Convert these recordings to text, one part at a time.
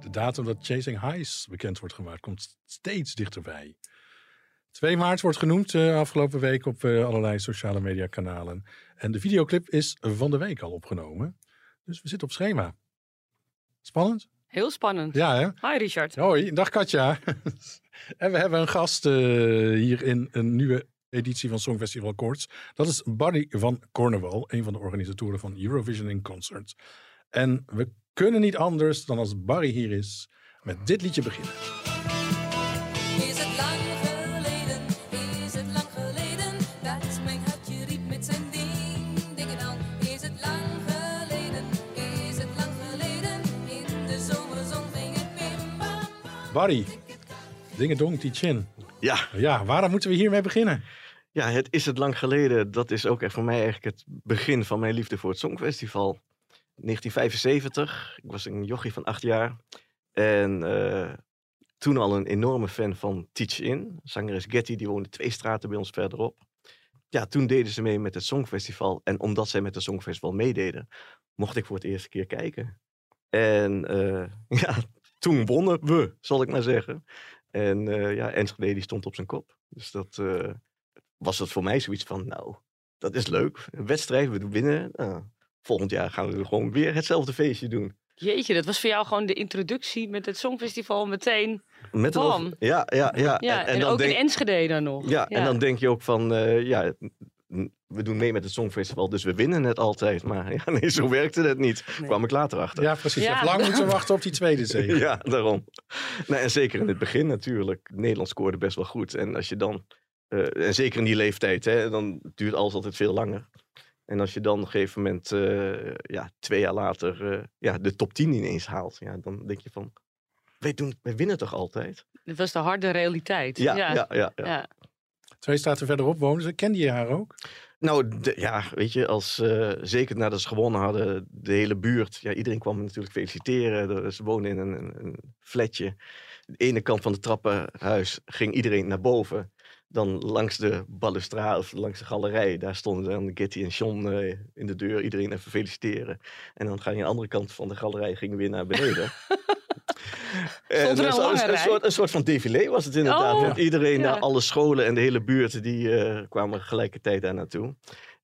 De datum dat Chasing Highs bekend wordt gemaakt komt steeds dichterbij. 2 maart wordt genoemd uh, afgelopen week op uh, allerlei sociale media kanalen. En de videoclip is van de week al opgenomen. Dus we zitten op schema. Spannend? Heel spannend. Ja, hè? Hi Richard. Hoi, dag Katja. en we hebben een gast uh, hier in een nieuwe editie van Songfestival Koorts. Dat is Barry van Cornwall, een van de organisatoren van Eurovision in Concert. En we kunnen niet anders dan als Barry hier is met dit liedje beginnen. Barry, dingedong, die chin. Ja, Ja, waarom moeten we hiermee beginnen? ja, het is het lang geleden. Dat is ook echt voor mij eigenlijk het begin van mijn liefde voor het Songfestival. 1975, ik was een jochie van acht jaar. En eh, toen al een enorme fan van Teach In. Zangeres Getty, die woonde twee straten bij ons verderop. Ja, toen deden ze mee met het Songfestival. En omdat zij met het Songfestival meededen, mocht ik voor het eerste keer kijken. En eh, ja, toen wonnen we, zal ik maar zeggen. En eh, ja, Enschede die stond op zijn kop. Dus dat eh, was het voor mij zoiets van, nou, dat is leuk. Een wedstrijd, we doen winnen. Nou, volgend jaar gaan we gewoon weer hetzelfde feestje doen. Jeetje, dat was voor jou gewoon de introductie met het Songfestival meteen. Met de ja, ja, ja. Ja, en, ook denk- in Enschede dan nog. Ja, en dan denk je ook van, eh, ja, we doen mee met het Songfestival, dus we winnen het altijd. Maar ja, nee, zo werkte het niet. Nee. Kwam ik later achter. Ja, precies. Je hebt lang moeten wachten op die tweede zege. Ja, daarom. Nou, en zeker in het begin natuurlijk. Nederland scoorde best wel goed. En als je dan, eh, en zeker in die leeftijd, hè, dan duurt alles altijd veel langer. En als je dan op een gegeven moment, eh, ja, twee jaar later, eh, ja, de top 10 ineens haalt, ja, dan denk je van, wij, doen, wij winnen toch altijd? Dat was de harde realiteit. Ja, ja, ja. ja, ja. Twee staten verderop wonen ze. Kende je haar ook? Nou, de- ja, weet je, als, eh, zeker nadat ze gewonnen hadden, de hele buurt, ja, iedereen kwam natuurlijk feliciteren. Er- Ze woonden in een, een, flatje. De ene kant van het trappenhuis ging iedereen naar boven. Dan langs de balustrade of langs de galerij, daar stonden dan Getty en John eh, in de deur. Iedereen even feliciteren. En dan ga je aan de andere kant van de galerij gingen we weer naar beneden. En een een, soort, een soort van défilé was het inderdaad. Oh, want iedereen, ja. naar alle scholen en de hele buurt, die eh, kwamen gelijkertijd daar naartoe.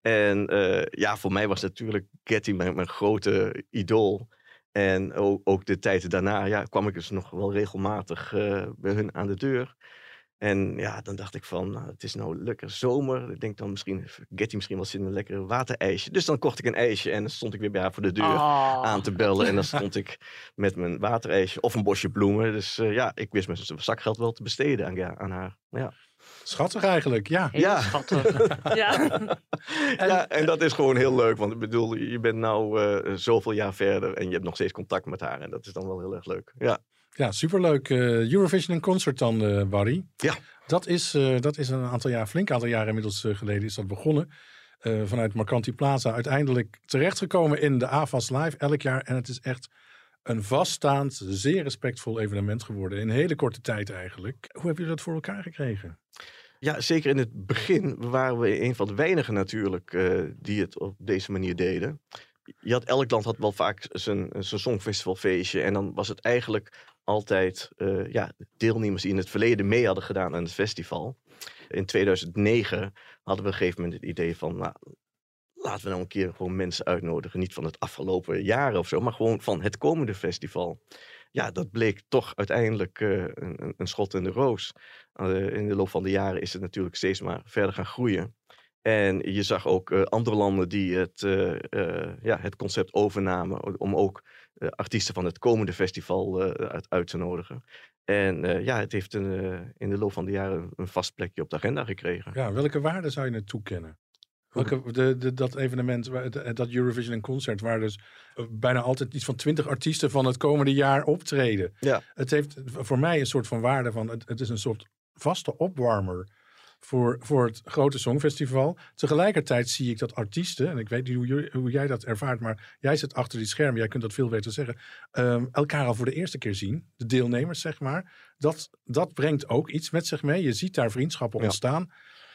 En eh, ja, voor mij was natuurlijk Getty mijn, mijn grote idool. En ook, ook de tijd daarna ja, kwam ik dus nog wel regelmatig eh, bij hun aan de deur. En ja, dan dacht ik van, nou, het is nou lekker zomer. Ik denk dan misschien, Getty misschien wel zin in een lekker waterijsje. Dus dan kocht ik een ijsje en dan stond ik weer bij haar voor de deur Oh. aan te bellen. En dan stond ik met mijn waterijsje of een bosje bloemen. Dus eh, ja, ik wist mijn zakgeld wel te besteden aan, ja, aan haar. Ja. Schattig eigenlijk, ja. Heel Ja. schattig. ja. ja, en dat is gewoon heel leuk. Want ik bedoel, je bent nou eh, zoveel jaar verder en je hebt nog steeds contact met haar. En dat is dan wel heel erg leuk. Ja, Ja, superleuk. Eh, Eurovision in Concert dan, eh, Barry. Ja. Dat is, eh, dat is een aantal jaar, flink aantal jaren inmiddels geleden is dat begonnen. Vanuit Marcanti Plaza uiteindelijk terechtgekomen in de AFAS Live elk jaar. En het is echt een vaststaand, zeer respectvol evenement geworden. In een hele korte tijd eigenlijk. Hoe hebben jullie dat voor elkaar gekregen? ja zeker in het begin waren we een van de weinigen natuurlijk die het op deze manier deden. Je had, elk land had wel vaak zijn, zijn songfestivalfeestje. En dan was het eigenlijk altijd eh, ja, deelnemers die in het verleden mee hadden gedaan aan het festival. In 2009 hadden we op een gegeven moment het idee van... Nou, laten we nou een keer gewoon mensen uitnodigen. Niet van het afgelopen jaren of zo, maar gewoon van het komende festival. Ja, dat bleek toch uiteindelijk eh, een, een- schot in de roos. Eh, in de loop van de jaren is het natuurlijk steeds maar verder gaan groeien. En je zag ook andere landen die het, ja, het concept overnamen om ook artiesten van het komende festival eh, uit, uit te nodigen. En eh, ja, het heeft een, eh, in de loop van de jaren een vast plekje op de agenda gekregen. Ja, welke waarde zou je het toekennen? Welke, de, de, dat evenement, dat Eurovision en Concert, waar dus eh, bijna altijd iets van twintig artiesten van het komende jaar optreden. Ja. Het heeft voor mij een soort van waarde van, het, het is een soort vaste opwarmer voor, voor het grote Songfestival. Tegelijkertijd zie ik dat artiesten, en ik weet niet hoe, hoe jij dat ervaart, maar jij zit achter die schermen, jij kunt dat veel beter zeggen, ehm, elkaar al voor de eerste keer zien, de deelnemers zeg maar. Dat, dat brengt ook iets met zich mee. Je ziet daar vriendschappen Ja. ontstaan.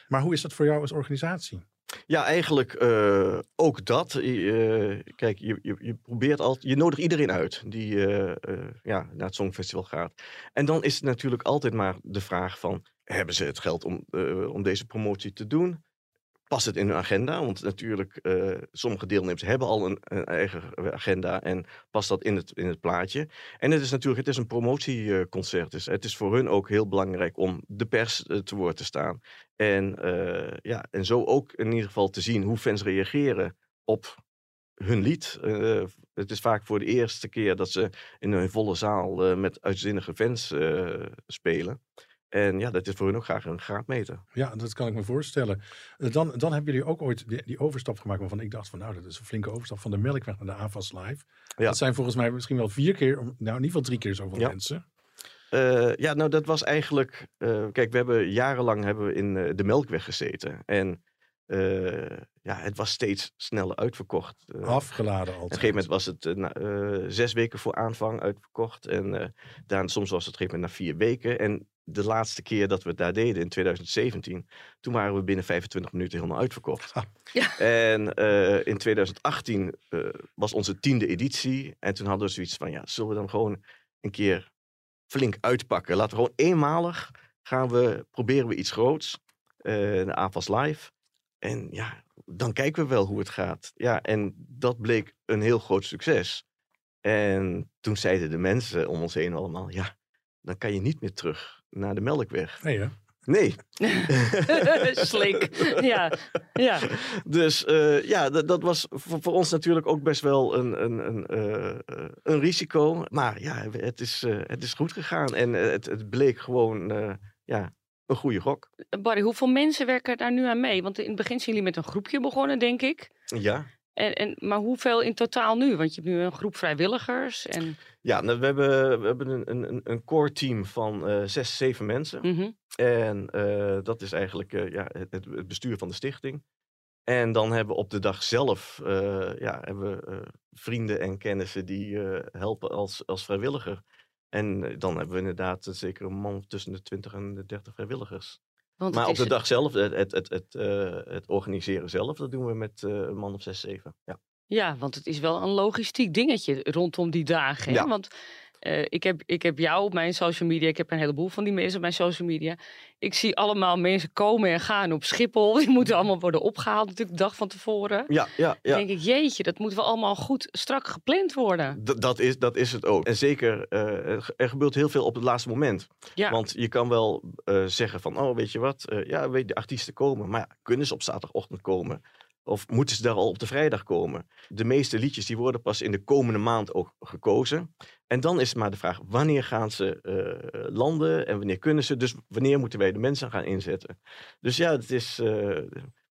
Maar hoe is dat voor jou als organisatie? Ja, eigenlijk eh, ook dat. Eh, kijk, je, je, je probeert altijd, je nodigt iedereen uit die eh, ja, naar het Songfestival gaat. En dan is het natuurlijk altijd maar de vraag van, hebben ze het geld om, eh, om deze promotie te doen? Past het in hun agenda? Want natuurlijk, eh, sommige deelnemers hebben al een, eigen agenda en past dat in het, in het plaatje. En het is natuurlijk, het is een promotieconcert. Dus het is voor hun ook heel belangrijk om de pers eh, te woord te staan. En, ja, en zo ook in ieder geval te zien hoe fans reageren op hun lied. Het is vaak voor de eerste keer dat ze in een volle zaal met uitzinnige fans spelen. En ja, dat is voor hun ook graag een graadmeter. Ja, dat kan ik me voorstellen. Eh, Dan, dan hebben jullie ook ooit die, die overstap gemaakt waarvan ik dacht van nou, dat is een flinke overstap van de Melkweg naar de AVAS Live. Ja. Dat zijn volgens mij misschien wel vier keer, nou in ieder geval drie keer zoveel Ja. mensen. Eh, ja, nou dat was eigenlijk... eh, kijk, we hebben jarenlang hebben we in de Melkweg gezeten. En ja, het was steeds sneller uitverkocht. Eh, Afgeladen Op altijd. een gegeven moment was het eh, na, eh, zes weken voor aanvang uitverkocht. En eh daarna, soms was het op een gegeven moment na vier weken. En de laatste keer dat we het daar deden, in 2017, toen waren we binnen 25 minuten helemaal uitverkocht. Ah. Ja. En eh, in 2018 eh, was onze tiende editie. En toen hadden we zoiets van, ja, zullen we dan gewoon een keer flink uitpakken? Laten we gewoon eenmalig gaan we, proberen we iets groots. eh de AFAS Live. En ja, dan kijken we wel hoe het gaat. Ja, en dat bleek een heel groot succes. En toen zeiden de mensen om ons heen allemaal, ja, dan kan je niet meer terug naar de Melkweg. Nee, hè? Nee. Slik. Ja, ja. Dus eh, ja, dat, dat was voor, voor ons natuurlijk ook best wel een, een, een, eh, een risico. Maar ja, het is, eh, het is goed gegaan. En het, het bleek gewoon eh, ja, een goede gok. Barry, hoeveel mensen werken daar nu aan mee? Want in het begin zijn jullie met een groepje begonnen, denk ik. Ja. En, en, maar hoeveel in totaal nu? Want je hebt nu een groep vrijwilligers. En, Ja, nou, we hebben, we hebben een, een, een core team van eh, zes, zeven mensen. Mhm. En eh, dat is eigenlijk eh, ja, het, het- bestuur van de stichting. En dan hebben we op de dag zelf ja, hebben we, vrienden en kennissen die helpen als, als vrijwilliger. En eh, dan hebben we inderdaad eh, zeker een man tussen de 20 en de 30 vrijwilligers. Want Maar op de dag zelf, het, het, het, het, eh, het organiseren zelf, dat doen we met een man of zes, zeven. Ja. Ja, want het is wel een logistiek dingetje rondom die dagen. Hè? Ja. Want eh, ik, heb, ik heb jou op mijn social media. Ik heb een heleboel van die mensen op mijn social media. Ik zie allemaal mensen komen en gaan op Schiphol. Die moeten allemaal worden opgehaald natuurlijk de dag van tevoren. Ja, ja, Dan ja. denk ik, jeetje, dat moet wel allemaal goed strak gepland worden. D- dat, is, dat is het ook. En zeker, eh, er ge- gebeurt heel veel op het laatste moment. Ja, Want je kan wel eh, zeggen van, oh weet je wat, ja, weet de artiesten komen. Maar ja, kunnen ze op zaterdagochtend komen? Of moeten ze daar al op de vrijdag komen? De meeste liedjes die worden pas in de komende maand ook gekozen. En dan is het maar de vraag, wanneer gaan ze eh, landen en wanneer kunnen ze? Dus wanneer moeten wij de mensen gaan inzetten? Dus ja, het is, eh,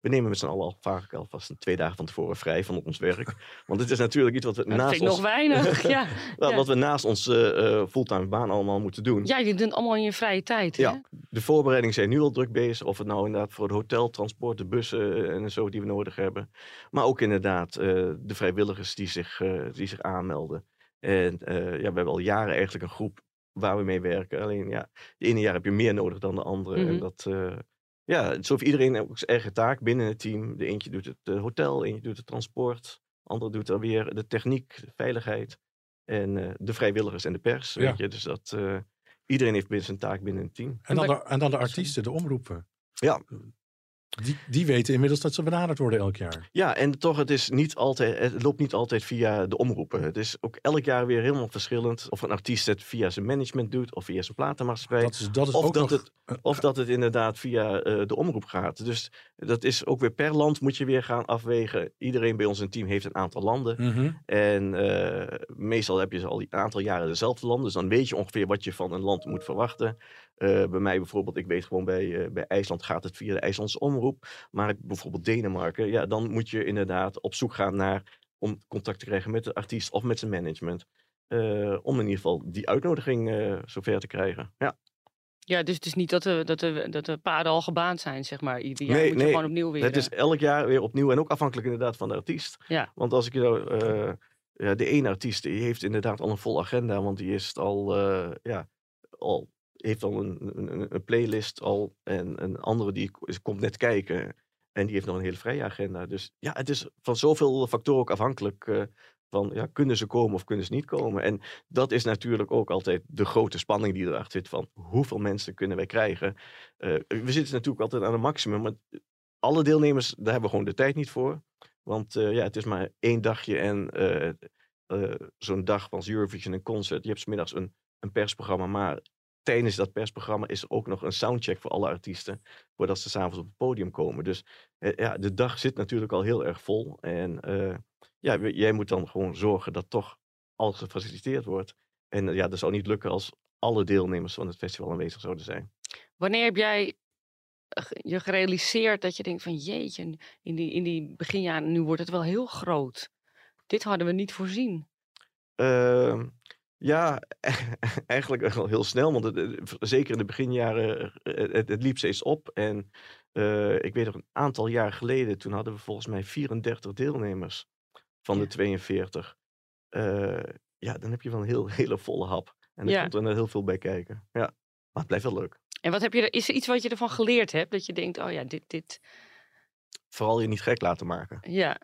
we nemen met z'n allen al vaak alvast een twee dagen van tevoren vrij van ons werk. Want het is natuurlijk iets wat we dat naast ons... nog weinig. ja. Wat we naast onze eh, fulltime baan allemaal moeten doen. ja, je doet het allemaal in je vrije tijd. Hè? Ja, de voorbereidingen zijn nu al druk bezig. Of het nou inderdaad voor het hotel, transport, de bussen en zo die we nodig hebben. Maar ook inderdaad de vrijwilligers die zich, die zich aanmelden. En eh, ja, we hebben al jaren eigenlijk een groep waar we mee werken. Alleen ja, de ene jaar heb je meer nodig dan de andere. Mhm. En dat, eh, ja, zo heeft iedereen ook zijn eigen taak binnen het team. De eentje doet het eh, hotel, de eentje doet het transport. De andere doet dan weer de techniek, de veiligheid. En eh, de vrijwilligers en de pers. Ja. Weet je? Dus dat, eh, iedereen heeft binnen zijn taak binnen een team. En dan, de, en dan de artiesten, de omroepen. Ja. Die, die weten inmiddels dat ze benaderd worden elk jaar. Ja, en toch, het, is niet altijd, het loopt niet altijd via de omroepen. Het is ook elk jaar weer helemaal verschillend. Of een artiest het via zijn management doet of via zijn platenmaatschappij. Dat is, dat is of, ook dat nog... het, of dat het inderdaad via eh, de omroep gaat. Dus dat is ook weer per land moet je weer gaan afwegen. Iedereen bij ons in team heeft een aantal landen. Mhm. En eh, meestal heb je al een aantal jaren dezelfde landen. Dus dan weet je ongeveer wat je van een land moet verwachten. Eh, bij mij bijvoorbeeld, ik weet gewoon bij, eh, bij IJsland gaat het via de IJslandse omroep. Maar bijvoorbeeld Denemarken, ja, dan moet je inderdaad op zoek gaan naar om contact te krijgen met de artiest of met zijn management. eh, om in ieder geval die uitnodiging zover te krijgen. Ja. Ja, dus het is niet dat de, dat de, dat de paden al gebaand zijn, zeg maar. Ieder jaar Nee, moet je nee, gewoon opnieuw weer... Het is elk jaar weer opnieuw en ook afhankelijk inderdaad van de artiest. Ja. Want als ik je nou, ja, de ene artiest die heeft inderdaad al een vol agenda, want die is al, ja, al heeft al een, een, playlist al en een andere die komt net kijken en die heeft nog een hele vrije agenda. Dus ja, het is van zoveel factoren ook afhankelijk eh, van ja, kunnen ze komen of kunnen ze niet komen. En dat is natuurlijk ook altijd de grote spanning die erachter zit van hoeveel mensen kunnen wij krijgen. Eh, we zitten natuurlijk altijd aan een maximum, maar alle deelnemers, daar hebben we gewoon de tijd niet voor. Want eh, ja, het is maar één dagje en zo'n dag van Eurovision een concert. Je hebt 's middags een, een persprogramma, maar tijdens dat persprogramma is er ook nog een soundcheck voor alle artiesten. Voordat ze s'avonds op het podium komen. Dus eh, ja, de dag zit natuurlijk al heel erg vol. En eh, ja, jij moet dan gewoon zorgen dat toch alles gefaciliteerd wordt. En eh, ja, dat zou niet lukken als alle deelnemers van het festival aanwezig zouden zijn. Wanneer heb jij je gerealiseerd dat je denkt van jeetje, in die, in die beginjaren, nu wordt het wel heel groot. Dit hadden we niet voorzien. Ja, eigenlijk wel heel snel. Want het, zeker in de beginjaren, eh, het, het liep steeds op. En eh, ik weet nog een aantal jaar geleden, toen hadden we volgens mij 34 deelnemers van Ja. de 42. Eh, ja, dan heb je wel een heel, hele volle hap. En er Ja. komt er net heel veel bij kijken. Ja, maar het blijft wel leuk. En wat heb je er, is er iets wat je ervan geleerd hebt? Dat je denkt, oh ja, dit, dit, Vooral je niet gek laten maken. ja.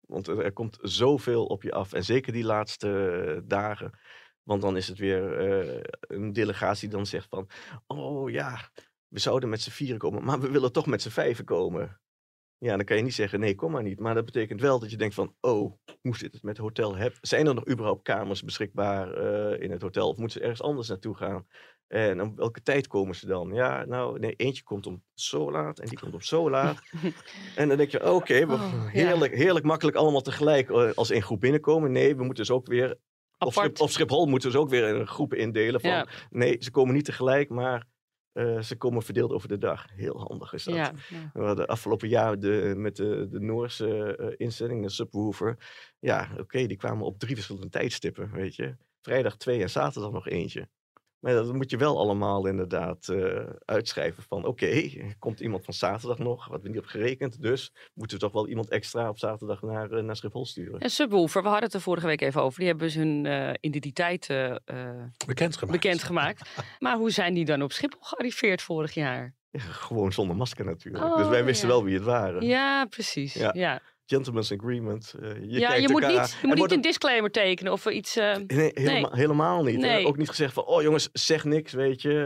Want er, komt zoveel op je af. En zeker die laatste eh, dagen. Want dan is het weer eh, een delegatie die dan zegt van... Oh ja, we zouden met z'n vieren komen, maar we willen toch met z'n vijven komen. Ja, dan kan je niet zeggen, nee, kom maar niet. Maar dat betekent wel dat je denkt van... Oh, hoe zit het met het hotel? Heb, zijn er nog überhaupt kamers beschikbaar eh, in het hotel? Of moeten ze ergens anders naartoe gaan? En om welke tijd komen ze dan? Ja, nou, nee, eentje komt om zo laat en die komt om zo laat. en dan denk je, oké, Oh, ja. heerlijk, heerlijk makkelijk allemaal tegelijk eh, als één groep binnenkomen. Nee, we moeten dus ook weer... Op, Schip, Schiphol moeten ze ook weer in groepen indelen. Van, Ja. Nee, ze komen niet tegelijk, maar eh, ze komen verdeeld over de dag. Heel handig is dat. Ja, ja. We hadden afgelopen jaar de, met de, de Noorse eh, instelling, de Subwoofer. Ja, oké, die kwamen op drie verschillende tijdstippen, weet je. Vrijdag twee en zaterdag nog eentje. Maar dat moet je wel allemaal inderdaad eh, uitschrijven van... Oké, komt iemand van zaterdag nog, wat we niet op gerekend. Dus moeten we toch wel iemand extra op zaterdag naar, eh, naar Schiphol sturen. En Subwoofer, we hadden het er vorige week even over. Die hebben dus hun eh, identiteit Bekendgemaakt. bekendgemaakt. maar hoe zijn die dan op Schiphol gearriveerd vorig jaar? Ja, gewoon zonder masker natuurlijk. dus Oh, wij wisten ja. wel wie het waren. Ja, precies. Ja. Ja, Gentleman's agreement. eh, je ja je moet niet, je moet niet een disclaimer tekenen of iets. eh, Nee, helemaal, helemaal niet. Nee. Ook niet gezegd van, oh jongens, zeg niks, weet je.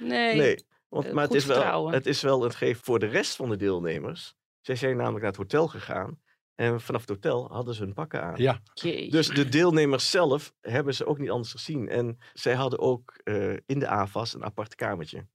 eh, nee. nee, want, eh, maar het is, wel, het is wel het geef voor de rest van de deelnemers. Zij zijn namelijk naar het hotel gegaan. En vanaf het hotel hadden ze hun pakken aan. Ja, Jeetje. Dus de deelnemers zelf hebben ze ook niet anders gezien. En zij hadden ook eh, in de AVAS een apart kamertje.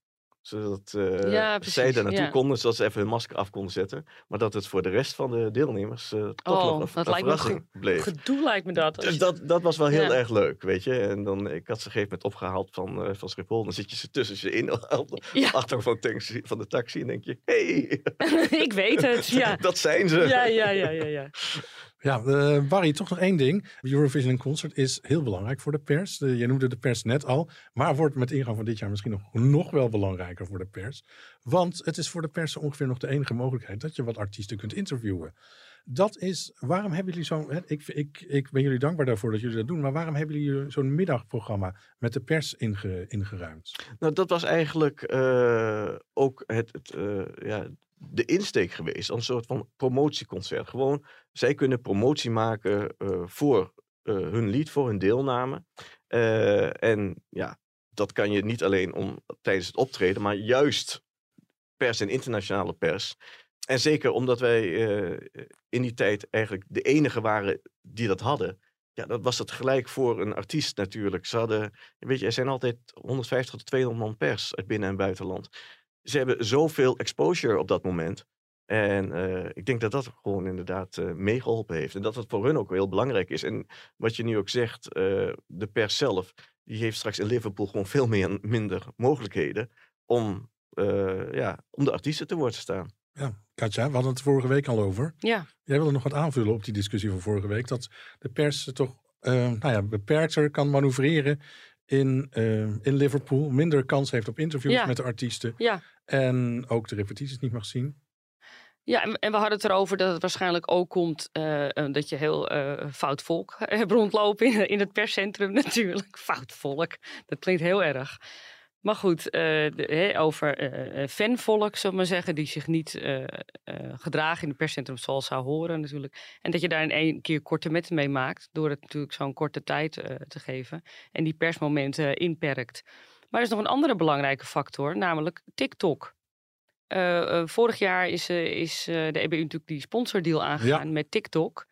Zodat eh, Ja, zij daar naartoe ja. konden, zodat ze even hun masker af konden zetten. Maar dat het voor de rest van de deelnemers eh, toch Oh, nog een, dat lijkt me bleef. Gedoe lijkt me dat. Dus je- dat, dat was wel heel Ja. erg leuk, weet je. En dan, ik had ze een gegeven moment opgehaald van, eh, van Schiphol. Dan zit je ze tussen ze in, achter van, taxi- van de taxi. En denk je, hey, ik weet het, ja. dat zijn ze. Ja, ja, ja, ja, ja. Ja, eh, Barry, toch nog één ding. Eurovision Concert is heel belangrijk voor de pers. Je noemde de pers net al, maar wordt met ingang van dit jaar misschien nog, nog wel belangrijker voor de pers. Want het is voor de pers ongeveer nog de enige mogelijkheid dat je wat artiesten kunt interviewen. Dat is, waarom hebben jullie zo'n, ik, ik, ik ben jullie dankbaar daarvoor dat jullie dat doen, maar waarom hebben jullie zo'n middagprogramma met de pers inge, ingeruimd? Nou, dat was eigenlijk eh, ook het, het, eh, ja, de insteek geweest. Een soort van promotieconcert. Gewoon, zij kunnen promotie maken eh, voor eh, hun lied, voor hun deelname. Eh, en ja, dat kan je niet alleen om, tijdens het optreden, maar juist pers en internationale pers. En zeker omdat wij in die tijd eigenlijk de enige waren die dat hadden. Ja, dat was het gelijk voor een artiest natuurlijk. Ze hadden, weet je, er zijn altijd 150 tot 200 man pers uit binnen- en buitenland. Ze hebben zoveel exposure op dat moment. En eh, ik denk dat dat gewoon inderdaad eh, meegeholpen heeft. En dat het voor hun ook heel belangrijk is. En wat je nu ook zegt, eh, de pers zelf, die heeft straks in Liverpool gewoon veel meer, minder mogelijkheden om, eh, ja, om de artiesten te woord te staan. Ja, Katja, we hadden het vorige week al over. Ja, Jij wilde nog wat aanvullen op die discussie van vorige week. Dat de pers toch nou ja, beperkter kan manoeuvreren in, eh, in Liverpool minder kans heeft op interviews Ja. met de artiesten. Ja. En ook de repetities niet mag zien. Ja, en, we hadden het erover dat het waarschijnlijk ook komt eh, eh, dat je heel fout volk hebt rondlopen in, in het perscentrum natuurlijk. Fout volk, dat klinkt heel erg. Maar goed, eh, de- over eh, fanvolk, zullen we maar zeggen, die zich niet gedragen in het perscentrum zoals zou horen natuurlijk. En dat je daar in één keer korte metten mee maakt, door het natuurlijk zo'n korte tijd te geven. En die persmomenten inperkt. Maar er is nog een andere belangrijke factor, namelijk TikTok. Vorig jaar is, is de EBU natuurlijk die sponsordeal aangegaan met TikTok.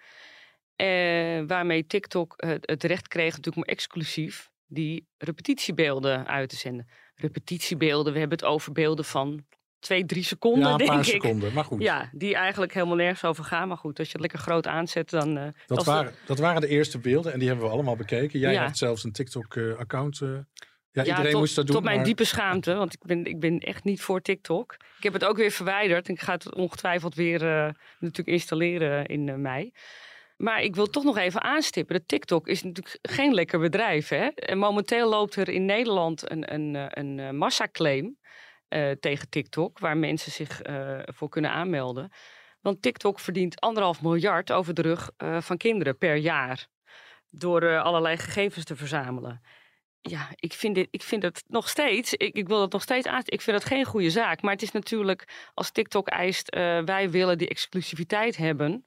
Waarmee TikTok het recht kreeg natuurlijk om exclusief die repetitiebeelden uit te zenden. Repetitiebeelden, we hebben het over beelden van twee, drie seconden, ja, een denk paar ik. seconden. Maar goed, Ja, die eigenlijk helemaal nergens over gaan. Maar goed, als je het lekker groot aanzet, dan... eh, dat, als de- waren, dat waren de eerste beelden en die hebben we allemaal bekeken. Jij Ja. hebt zelfs een TikTok-account. ja, Ja, iedereen tot, moest dat doen. Tot mijn maar- diepe schaamte, want ik ben, ik ben echt niet voor TikTok. Ik heb het ook weer verwijderd en ik ga het ongetwijfeld weer eh, natuurlijk installeren in eh, mei. Maar ik wil toch nog even aanstippen. Dat TikTok is natuurlijk geen lekker bedrijf. Hè? En momenteel loopt er in Nederland een, een, eh, een eh, massaclaim eh, tegen TikTok, waar mensen zich voor kunnen aanmelden. Want TikTok verdient anderhalf miljard over de rug van kinderen per jaar. Door allerlei gegevens te verzamelen. Ja, ik vind, dit, ik vind het nog steeds, ik, ik wil het nog steeds aan. Ik vind het geen goede zaak. Maar het is natuurlijk, als TikTok eist, wij willen die exclusiviteit hebben.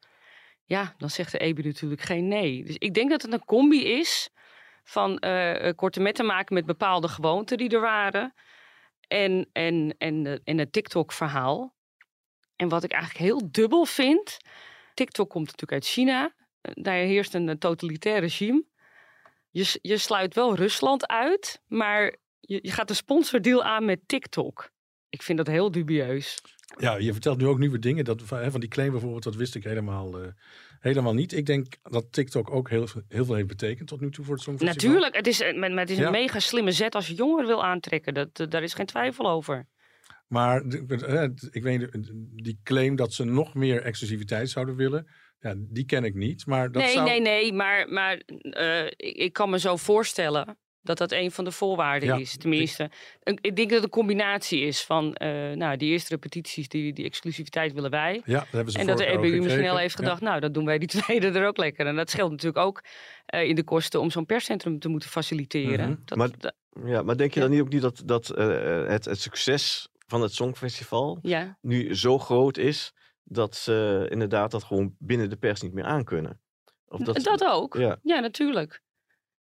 Ja, dan zegt de EBU natuurlijk geen nee. Dus ik denk dat het een combi is van eh, korte metten maken met bepaalde gewoonten die er waren. En, en, en, en het TikTok-verhaal. En wat ik eigenlijk heel dubbel vind. TikTok komt natuurlijk uit China. Eh, Daar heerst een totalitair regime. Je, je sluit wel Rusland uit, maar je, je gaat een sponsordeal aan met TikTok. Ik vind dat heel dubieus. Ja, je vertelt nu ook nieuwe dingen. Dat, van die claim bijvoorbeeld, dat wist ik helemaal, eh, helemaal niet. Ik denk dat TikTok ook heel, veel- heel veel heeft betekend tot nu toe voor het Songfestival. Natuurlijk, het is, een- maar het is een Ja. mega slimme zet als je jongeren wil aantrekken. Dat, eh, daar is geen twijfel over. Maar eh, ik weet, die claim dat ze nog meer exclusiviteit zouden willen, ja, die ken ik niet. Maar dat nee, zou... nee, nee, maar, maar eh, ik kan me zo voorstellen dat dat een van de voorwaarden Ja, is. Tenminste, ik denk dat het een combinatie is van eh, nou, die eerste repetities, die, die exclusiviteit willen wij. Ja, dat hebben ze En dat de EBU ook misschien gekregen. al heeft Ja. gedacht, nou, dat doen wij die tweede er ook lekker. En dat scheelt natuurlijk ook eh, in de kosten om zo'n perscentrum te moeten faciliteren. Mhm. dat, Maar- dat- Ja, maar denk je Ja. dan niet ook niet dat, dat eh, het, het succes van het Songfestival ja. nu zo groot is dat ze inderdaad dat gewoon binnen de pers niet meer aankunnen? Of Dat, ook. Ja. Ja, natuurlijk.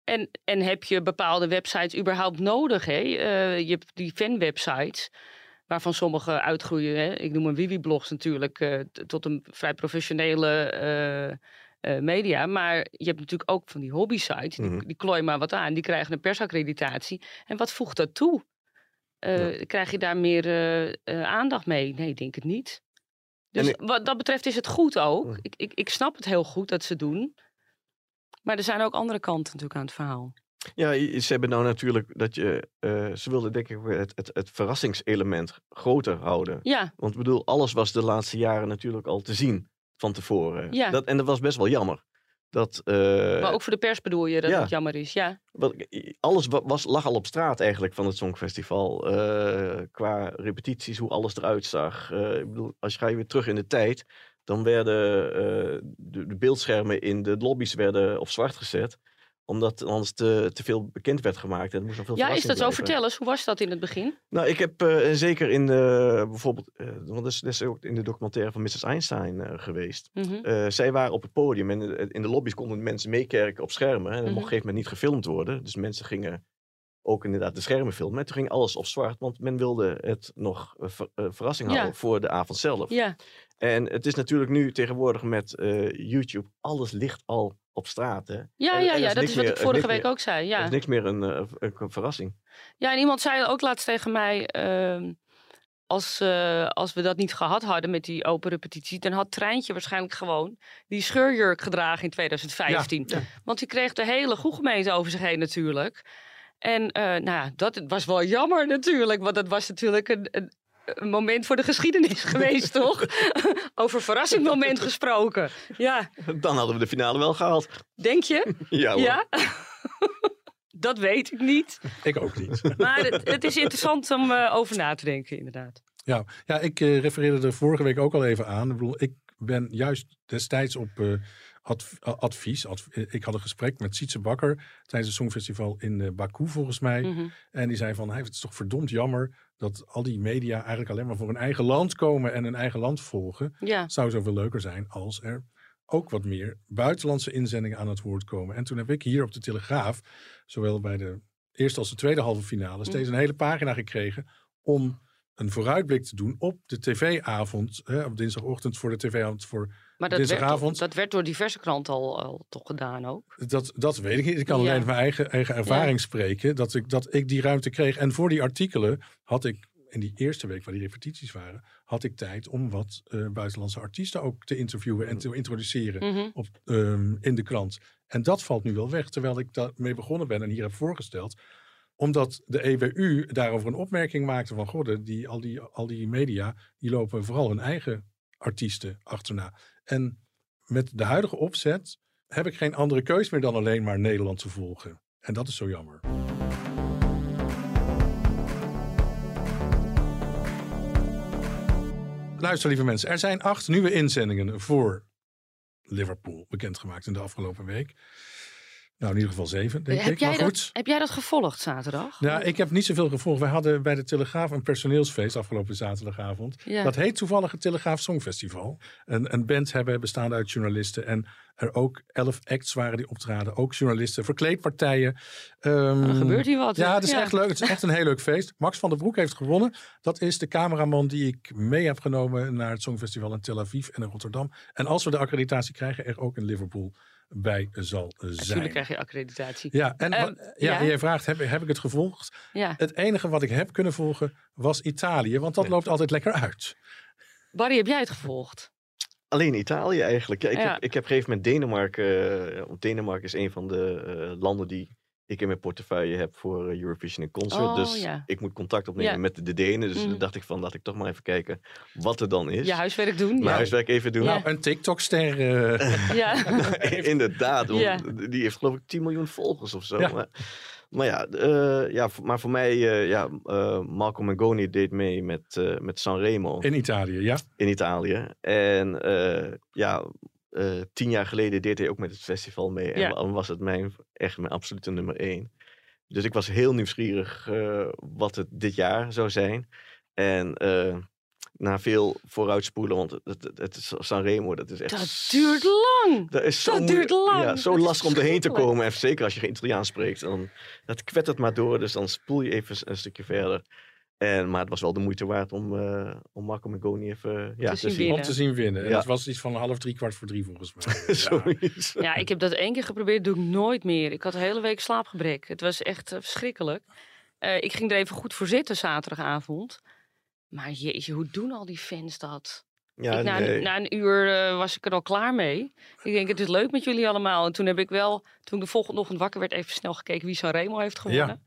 En, en heb je bepaalde websites überhaupt nodig? Hè? Eh, je hebt die fanwebsites, waarvan sommige uitgroeien. Hè? Ik noem een Wiwi-blogs natuurlijk, eh, tot een vrij professionele eh, media. Maar je hebt natuurlijk ook van die hobby-sites, die, Mhm. die klooien maar wat aan. Die krijgen een persaccreditatie. En wat voegt dat toe? Krijg je daar meer aandacht mee? Nee, ik denk het niet. Dus wat dat betreft is het goed ook. Mhm. Ik, ik, ik snap het heel goed dat ze doen. Maar er zijn ook andere kanten natuurlijk aan het verhaal. Ja, ze hebben nou natuurlijk dat je. eh, ze wilden denk ik het, het, het verrassingselement groter houden. Ja, Want ik bedoel, alles was de laatste jaren natuurlijk al te zien van tevoren. Ja. Dat, en dat was best wel jammer. Dat, eh, maar ook voor de pers bedoel je dat ja. het jammer is. Ja, alles wa- was, lag al op straat eigenlijk van het Songfestival. eh, qua repetities, hoe alles eruit zag. Ik bedoel, als je ga je weer terug in de tijd, dan werden eh, de, de beeldschermen in de lobby's werden op zwart gezet omdat anders te, te veel bekend werd gemaakt. En moest nog veel ja is dat zo? Vertel eens, hoe was dat in het begin? Nou, ik heb eh, zeker in de, bijvoorbeeld, eh, want dat is, dat is ook in de documentaire van Mrs. Einstein geweest. Mhm. Zij waren op het podium en in- de lobby's konden mensen meekerken op schermen. En dat mocht Mhm. op een gegeven moment niet gefilmd worden. Dus mensen gingen ook inderdaad de schermen filmen. En toen ging alles op zwart, want men wilde het nog ver- verrassing Ja. houden voor de avond zelf. Ja, En het is natuurlijk nu tegenwoordig met eh, YouTube, alles ligt al op straat. Hè? ja, ja, ja is dat is wat meer- ik vorige week meer- ook zei. Er Ja. is niks meer een, eh, een, een verrassing. ja, en iemand zei ook laatst tegen mij... ehm, als, eh, als we dat niet gehad hadden met die open repetitie... dan had Treintje waarschijnlijk gewoon die scheurjurk gedragen in 2015. Ja, ja. Want die kreeg de hele gemeente over zich heen natuurlijk. En nou dat was wel jammer natuurlijk. Want dat was natuurlijk een, een, een moment voor de geschiedenis geweest, toch? over verrassingmoment gesproken. Ja, Dan hadden we de finale wel gehaald. denk je? Ja, hoor. Ja? Dat weet ik niet. Ik ook niet. Maar het, het is interessant om eh, over na te denken, inderdaad. Ja, ja ik eh, refereerde er vorige week ook al even aan. Ik, bedoel, ik ben juist destijds op eh, adv- a- advies. adv- eh, ik had een gesprek met Sietse Bakker tijdens het Songfestival in eh, Baku volgens mij. Mhm. En die zei van, hey, het is toch verdomd jammer dat al die media eigenlijk alleen maar voor hun eigen land komen en hun eigen land volgen. Ja, Het zou zoveel leuker zijn als er ook wat meer buitenlandse inzendingen aan het woord komen. En toen heb ik hier op de Telegraaf, zowel bij de eerste als de tweede halve finale, steeds een hele pagina gekregen om een vooruitblik te doen op de tv-avond, op dinsdagochtend voor de tv-avond voor maar dat werd, dat werd door diverse kranten al, al toch gedaan ook. Dat, dat weet ik niet. Ik kan alleen mijn eigen, eigen ervaring spreken. Dat ik, dat ik die ruimte kreeg. En voor die artikelen had ik in die eerste week waar die repetities waren, had ik tijd om wat eh, buitenlandse artiesten ook te interviewen en te introduceren Mhm. op, ehm, in de krant. En dat valt nu wel weg, terwijl ik daarmee begonnen ben en hier heb voorgesteld. Omdat de EWU daarover een opmerking maakte van, goh, die, al, die, al die media, die lopen vooral hun eigen artiesten achterna. En met de huidige opzet heb ik geen andere keus meer dan alleen maar Nederland te volgen. En dat is zo jammer. Luister, lieve mensen. Er zijn acht nieuwe inzendingen voor Liverpool bekendgemaakt in de afgelopen week. Nou, in ieder geval zeven, denk Heb ik. jij, Maar dat, goed. heb jij dat gevolgd zaterdag? Ja, ik heb niet zoveel gevolgd. Wij hadden bij de Telegraaf een personeelsfeest afgelopen zaterdagavond. Ja. Dat heet toevallig het Telegraaf Songfestival. Een, een band hebben bestaande uit journalisten. En er ook elf acts waren die optraden. Ook journalisten, verkleedpartijen. Ehm, Dan gebeurt hier wat. Ja, het is Ja. echt leuk. Het is echt een heel leuk feest. Max van der Broek heeft gewonnen. Dat is de cameraman die ik mee heb genomen naar het Songfestival in Tel Aviv en in Rotterdam. En als we de accreditatie krijgen, er ook in Liverpool bij zal zijn. Natuurlijk krijg je accreditatie. Ja, en wat- ja, jij vraagt, heb, heb ik het gevolgd? Ja. Het enige wat ik heb kunnen volgen was Italië, want dat loopt altijd lekker uit. Barry, heb jij het gevolgd? Alleen Italië eigenlijk. Ja, ik, Ja. Heb, ik heb op een gegeven moment Denemarken. eh, want Denemarken is een van de eh, landen die ik in mijn portefeuille heb voor eh, Eurovision en Concert. Oh, dus ja. ik moet contact opnemen Ja. met de, de Denen. Dus Mhm. dan dacht ik van, laat ik toch maar even kijken wat er dan is. Je huiswerk doen? Mijn Ja. huiswerk even doen. Ja. Nou, een TikTok-ster. eh, ja. Inderdaad, die heeft geloof ik 10 miljoen volgers of zo. Ja. Maar, maar ja, eh, ja, maar voor mij, eh, ja, eh Marco Mengoni deed mee met, eh, met Sanremo in, in Italië, ja. Italië. En eh, ja, eh, tien jaar geleden deed hij ook met het festival mee. En Ja. was het mijn, echt mijn absolute nummer één. Dus ik was heel nieuwsgierig eh, wat het dit jaar zou zijn. En eh, na veel vooruitspoelen, want het, het, het is Sanremo, dat is echt... Dat duurt lang. Dat is zo Dat duurt lang. Ja, zo Dat lastig om erheen te komen. En zeker als je geen Italiaans spreekt. Dan, dat kwettert maar door. Dus dan spoel je even een stukje verder. En, maar het was wel de moeite waard om, eh om Marco Mengoni even ja, Te te zien zien. winnen. Om te zien winnen. En dat was iets van half drie, kwart voor drie volgens mij. Ja. Zoiets. Ja, ik heb dat één keer geprobeerd, doe ik nooit meer. Ik had de hele week slaapgebrek. Het was echt eh, verschrikkelijk. Eh, ik ging er even goed voor zitten zaterdagavond. Maar jeetje, hoe doen al die fans dat? Ja, ik, na, nee. een, na een uur eh, was ik er al klaar mee. Ik denk, het is leuk met jullie allemaal. En toen heb ik wel, toen ik de volgende ochtend wakker werd, even snel gekeken wie Sanremo heeft gewonnen.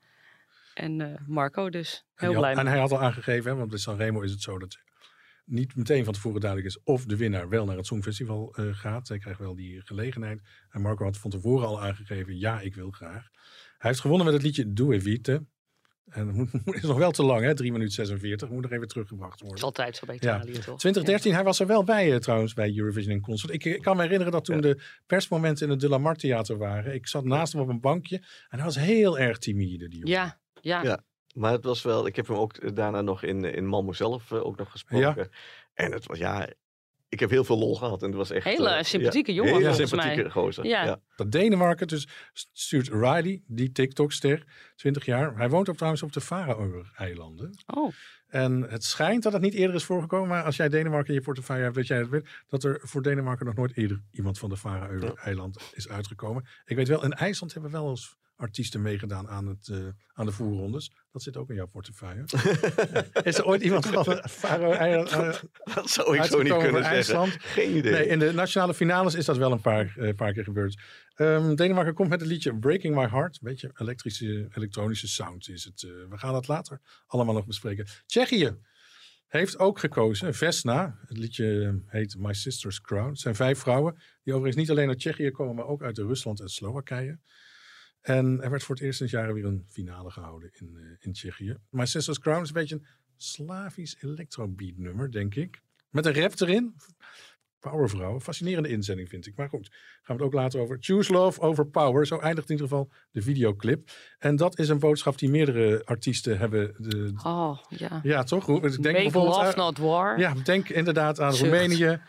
En eh, Marco dus. En, Heel blij had- en hij had al aangegeven, hè, want bij Sanremo is het zo dat niet meteen van tevoren duidelijk is of de winnaar wel naar het Songfestival eh, gaat. Zij krijgt wel die gelegenheid. En Marco had van tevoren al aangegeven, ja, ik wil graag. Hij heeft gewonnen met het liedje Due Vite. En dat moet, is nog wel te lang, hè? 3 minuten 46. Moet nog even teruggebracht Het is worden. altijd zo bij Ja. Italië, toch? 2013, hij was er wel bij eh, trouwens, bij Eurovision in Concert. Ik, ik kan me herinneren dat toen Ja. de persmomenten in het De La Mar Theater waren. Ik zat naast hem op een bankje en hij was heel erg timide, die jongen. Ja, ja. Ja. Maar het was wel, ik heb hem ook eh, daarna nog in, in Malmo zelf eh, ook nog gesproken. En het was, ja, ik heb heel veel lol gehad. En het was echt... Hele eh, sympathieke ja, jongen, Hele sympathieke mij. gozer. Ja. Ja. Dat Denemarken dus stuurt Riley, die TikTok-ster, 20 jaar. Hij woont ook trouwens op de Faroe-eilanden. Oh, En het schijnt dat het niet eerder is voorgekomen, maar als jij Denemarken in je portefeuille hebt, dat jij het weet, dat er voor Denemarken nog nooit eerder iemand van de Faroe-eilanden is uitgekomen. Ik weet wel, in IJsland hebben wel eens artiesten meegedaan aan, het, eh, aan de voorrondes. Dat zit ook in jouw portefeuille. is er ooit iemand van de Faroe-eilanden Dat zou ik zo niet kunnen zeggen. IJsland? Geen idee. Nee, in de nationale finales is dat wel een paar, eh, paar keer gebeurd. Ehm, Denemarken komt met het liedje Breaking My Heart. Een beetje elektrische, elektronische sound is het. eh, we gaan dat later allemaal nog bespreken. Tsjechië heeft ook gekozen, Vesna. Het liedje heet My Sister's Crown. Het zijn vijf vrouwen die overigens niet alleen uit Tsjechië komen, maar ook uit Rusland en Slowakije. En er werd voor het eerst sinds jaren weer een finale gehouden in, eh, in Tsjechië. My Sister's Crown is een beetje een Slavisch electrobeat nummer, denk ik. Met een rap erin. Powervrouw. Fascinerende inzending, vind ik. Maar goed, gaan we het ook later over. Choose Love over Power. Zo eindigt in ieder geval de videoclip. En dat is een boodschap die meerdere artiesten hebben. De, Oh, ja. ja, toch? Ik denk Make bijvoorbeeld love, not war. ja, denk inderdaad aan Zucht. Roemenië.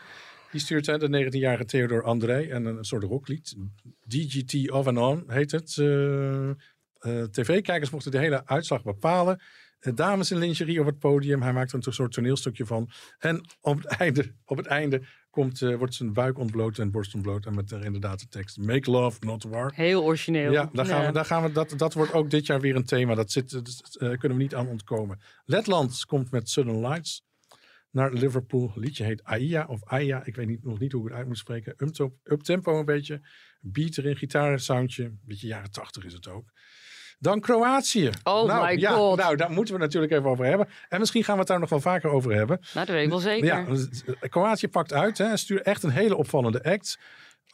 Die stuurt hè, de 19-jarige Theodor André en een soort rocklied. DGT Off and On heet het. Eh, eh, TV-kijkers mochten de hele uitslag bepalen. Dames in lingerie op het podium. Hij maakt er een soort toneelstukje van. En op het einde, op het einde komt, eh, wordt zijn buik ontbloot en borst ontbloot. En met er inderdaad de tekst Make Love, Not War. Heel origineel. Ja, daar gaan we, daar gaan we, dat, dat wordt ook dit jaar weer een thema. Dat zit, dat, kunnen we niet aan ontkomen. Letland komt met Southern Lights naar Liverpool. Het liedje heet Aia of Aia. Ik weet niet, nog niet hoe ik het uit moet spreken. Uptempo, uptempo een beetje. Beat erin, gitaarsoundje. Een beetje jaren tachtig is het ook. Dan Kroatië. Oh nou, my ja, god. Nou, daar moeten we natuurlijk even over hebben. En misschien gaan we het daar nog wel vaker over hebben. Nou, dat weet ik wel zeker. Ja, eh, Kroatië pakt uit hè, stuurt echt een hele opvallende act.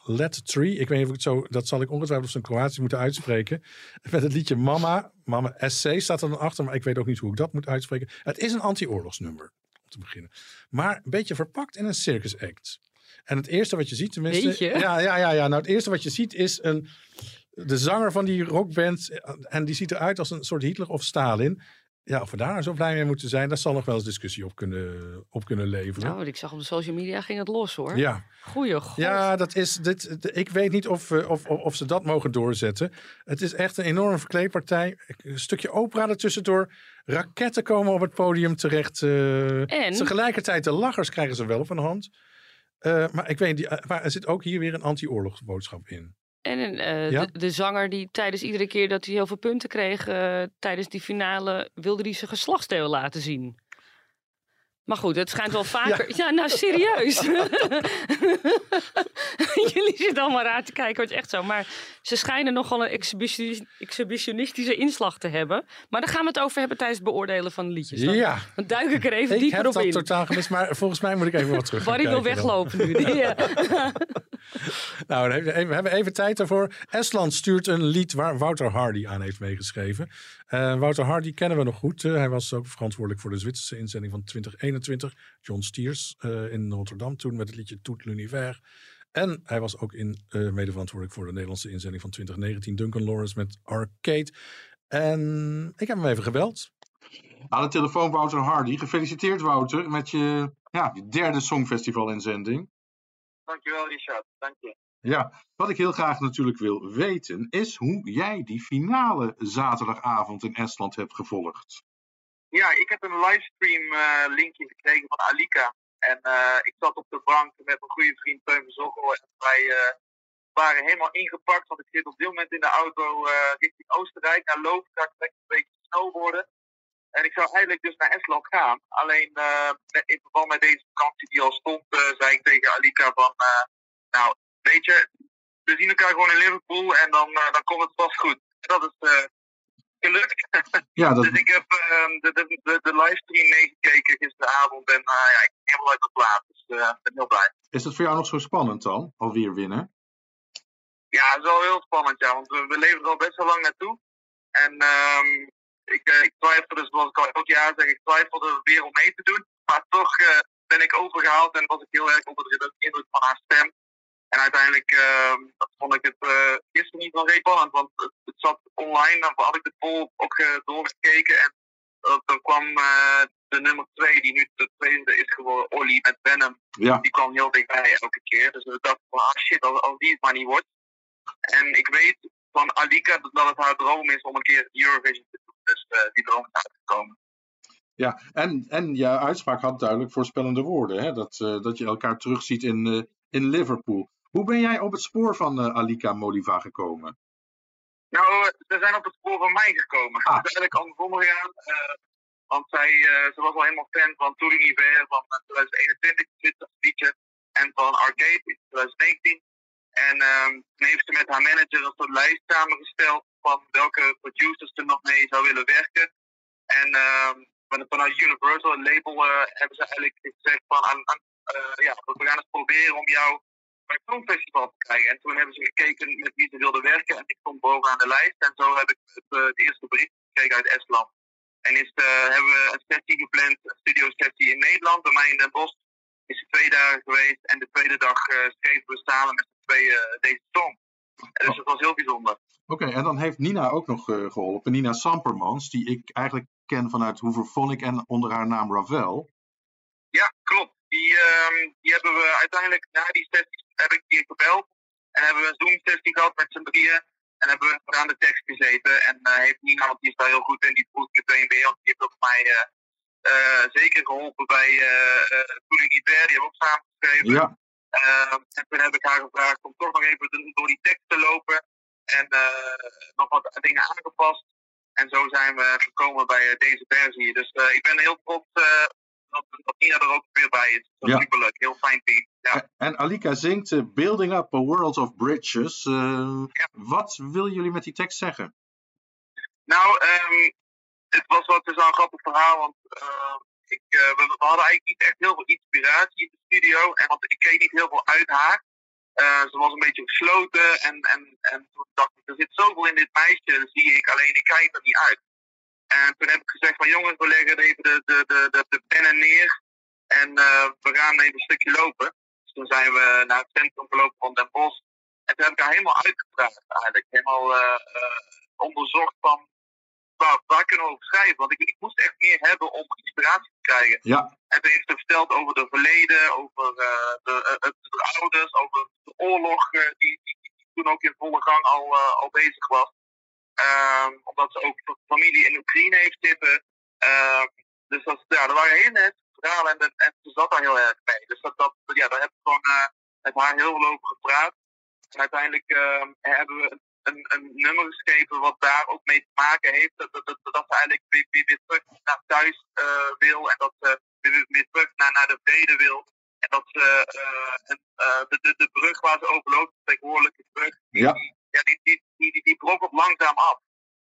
Let Tree, ik weet niet of ik het zo, dat zal ik ongetwijfeld op zijn Kroatisch moeten uitspreken. Met het liedje Mama, Mama SC staat er dan achter, maar ik weet ook niet hoe ik dat moet uitspreken. Het is een anti-oorlogsnummer, te beginnen. Maar een beetje verpakt in een circus act. En het eerste wat je ziet, tenminste. Weet je? Ja, ja, ja, ja. Nou, het eerste wat je ziet is een, de zanger van die rockband. eh, En die ziet eruit als een soort Hitler of Stalin. Ja, of we daar zo blij mee moeten zijn, daar zal nog wel eens discussie op kunnen, op kunnen leveren. Nou, wat ik zag op de social media ging het los hoor. ja. Goeie god. Ja, dat is, dit, de- ik weet niet of, eh, of, of, of ze dat mogen doorzetten. Het is echt een enorme verkleedpartij. Een stukje opera ertussendoor. Raketten komen op het podium terecht. eh, En? Tegelijkertijd de lachers krijgen ze wel op een hand. Eh, maar ik weet niet, eh, maar er zit ook hier weer een anti-oorlogsboodschap in. En Ja? de, de zanger die tijdens iedere keer dat hij heel veel punten kreeg eh, tijdens die finale, wilde hij zijn geslachtsdeel laten zien. Maar goed, het schijnt wel vaker. Ja, nou serieus. Jullie zitten allemaal raar te kijken, het is echt zo. Maar ze schijnen nogal een exhibition- exhibitionistische inslag te hebben. Maar daar gaan we het over hebben tijdens het beoordelen van de liedjes. Dan, Ja, dan duik ik er even ik dieper heb op dat in. totaal gemist. Maar volgens mij moet ik even wat terug Barry wil dan. weglopen nu. Ja. Nou, we hebben even tijd daarvoor. Estland stuurt een lied waar Wouter Hardy aan heeft meegeschreven. Eh, Wouter Hardy kennen we nog goed. Eh, hij was ook verantwoordelijk voor de Zwitserse inzending van 2021. John Stiers eh, in Rotterdam toen met het liedje Tout l'univers. En hij was ook in, eh mede verantwoordelijk voor de Nederlandse inzending van 2019. Duncan Lawrence met Arcade. En ik heb hem even gebeld. Aan de telefoon Wouter Hardy. Gefeliciteerd Wouter met je, ja, je derde Songfestival-inzending. Dankjewel, Richard. Dank je. Ja, wat ik heel graag natuurlijk wil weten is hoe jij die finale zaterdagavond in Estland hebt gevolgd. Ja, ik heb een livestream eh, linkje gekregen van Alika. En eh, ik zat op de bank met mijn goede vriend Teun Verzoggel. En wij eh, waren helemaal ingepakt. Want ik zit op dit moment in de auto richting Oostenrijk naar Lovenkaart. Lekker een beetje snowboarden. En ik zou eigenlijk dus naar Estland gaan. Alleen in verband met deze vakantie die al stond, zei ik tegen Alika van... nou, weet je, we zien elkaar gewoon in Liverpool en dan, dan komt het vast goed. En dat is gelukt. Ja, dat, Dus ik heb ehm, de, de, de, de livestream meegekeken gisteravond en eh, ja, ik ben helemaal uit het plaat. Dus eh, ik ben heel blij. is dat voor jou nog zo spannend dan? Alweer winnen? Ja, het is wel heel spannend, ja, want we, we leven er al best wel lang naartoe. En ehm, ik, eh, ik twijfelde, zoals ik al elk jaar zeg, ik twijfelde weer om mee te doen. Maar toch ben ik overgehaald en was ik heel erg onder de indruk van haar stem. En uiteindelijk ehm, dat vond ik het eh, gisteren niet wel heel spannend, want het zat online. Dan had ik de poll ook eh, doorgekeken en eh, dan kwam eh, de nummer 2, die nu de tweede is geworden, Olly met Venom. Ja, Die kwam heel dichtbij elke keer. Dus dachten van, ah shit, als, als die het maar niet wordt. En ik weet van Alika dat het haar droom is om een keer Eurovision te doen. Dus die droom is uitgekomen. ja. En, en je uitspraak had duidelijk voorspellende woorden. Hè? Dat, dat je elkaar terugziet in, in Liverpool. Hoe ben jij op het spoor van eh, Alika Moliva gekomen? Nou, eh, ze zijn op het spoor van mij gekomen. Ah. Het is eigenlijk andersom gegaan. eh, want zij, eh, ze was al helemaal fan van Tour Univers van eh, 2021, het liedje. En van Arcade in 2019. En ehm, toen heeft ze met haar manager een soort lijst samengesteld van welke producers er nog mee zou willen werken. En van- vanuit Universal, het label, hebben ze eigenlijk gezegd van aan, aan, ja, we gaan eens proberen om jou bij het Songfestival te krijgen. En toen hebben ze gekeken met wie ze wilden werken. En ik stond bovenaan de lijst. En zo heb ik het, eh, het eerste bericht gekregen uit Estland. En is, eh, hebben we een sessie gepland, een studio sessie in Nederland. Bij mij in Den Bosch is het twee dagen geweest. En de tweede dag eh, schreven we samen met z'n tweeën eh, deze song. En dus dat was heel bijzonder. Oké, en dan heeft Nina ook nog eh, geholpen. Nina Sampermans, die ik eigenlijk ken vanuit Hooverphonic en onder haar naam Ravel. Ja, klopt. Die, ehm, die hebben we uiteindelijk na die sessie heb ik die gebeld. En hebben we een Zoom-sessie gehad met z'n drieën. En hebben we aan de tekst gezeten. En eh, heeft Nina, want die is daar heel goed in, die vroeg meteen weer. Want die heeft ook mij eh, eh, zeker geholpen bij uh, Toen ik die hebben we ook samengeschreven. Ja, Ehm, en toen heb ik haar gevraagd om toch nog even door die tekst te lopen. En nog wat dingen aangepast. En zo zijn we gekomen bij deze versie. Dus ik ben heel trots dat, dat Nina er ook weer bij is. Dat is Ja. superleuk. Heel fijn team. Ja. en Alika zingt eh, Building Up a World of Bridges. Eh, Ja. Wat willen jullie met die tekst zeggen? Nou, ehm, het was wat dus wel een grappig verhaal. Want eh, ik, eh, we, we hadden eigenlijk niet echt heel veel inspiratie in de studio. En want ik kreeg niet heel veel uit haar. Ze was een beetje gesloten. En, en, en toen dacht ik, er zit zoveel in dit meisje. Dat zie ik alleen, ik krijg er niet uit. En toen heb ik gezegd van jongens, we leggen even de, de, de, de, de pennen neer. En we gaan even een stukje lopen. Toen zijn we naar het centrum gelopen van Den Bosch. En toen heb ik haar helemaal uitgevraagd eigenlijk. Helemaal eh, eh, onderzocht van waar, waar kunnen we over schrijven. Want ik, ik moest echt meer hebben om inspiratie te krijgen. Ja, En toen heeft ze verteld over de verleden, over eh, de, het- de ouders, over de oorlog die, die, toen ook in volle gang al, al bezig was. Ehm, omdat ze ook familie in Oekraïne heeft zitten. Ehm, dus dat, ja, er waren hele verhalen en, dat- en ze zat daar heel erg mee. Dus dat, dat, ja, daar heb ik gewoon eh, met haar heel veel over gepraat. En uiteindelijk ehm, hebben we een, een nummer geschreven wat daar ook mee te maken heeft. Dat, dat, dat, dat ze eigenlijk weer, weer, weer terug naar thuis eh, wil en dat ze weer, weer terug naar, naar de vrede wil. En dat ze eh, eh, de, de, de brug waar ze overloopt, de tegenwoordige brug, die, Ja. die, ja, die, die, die, die, die brok op langzaam af.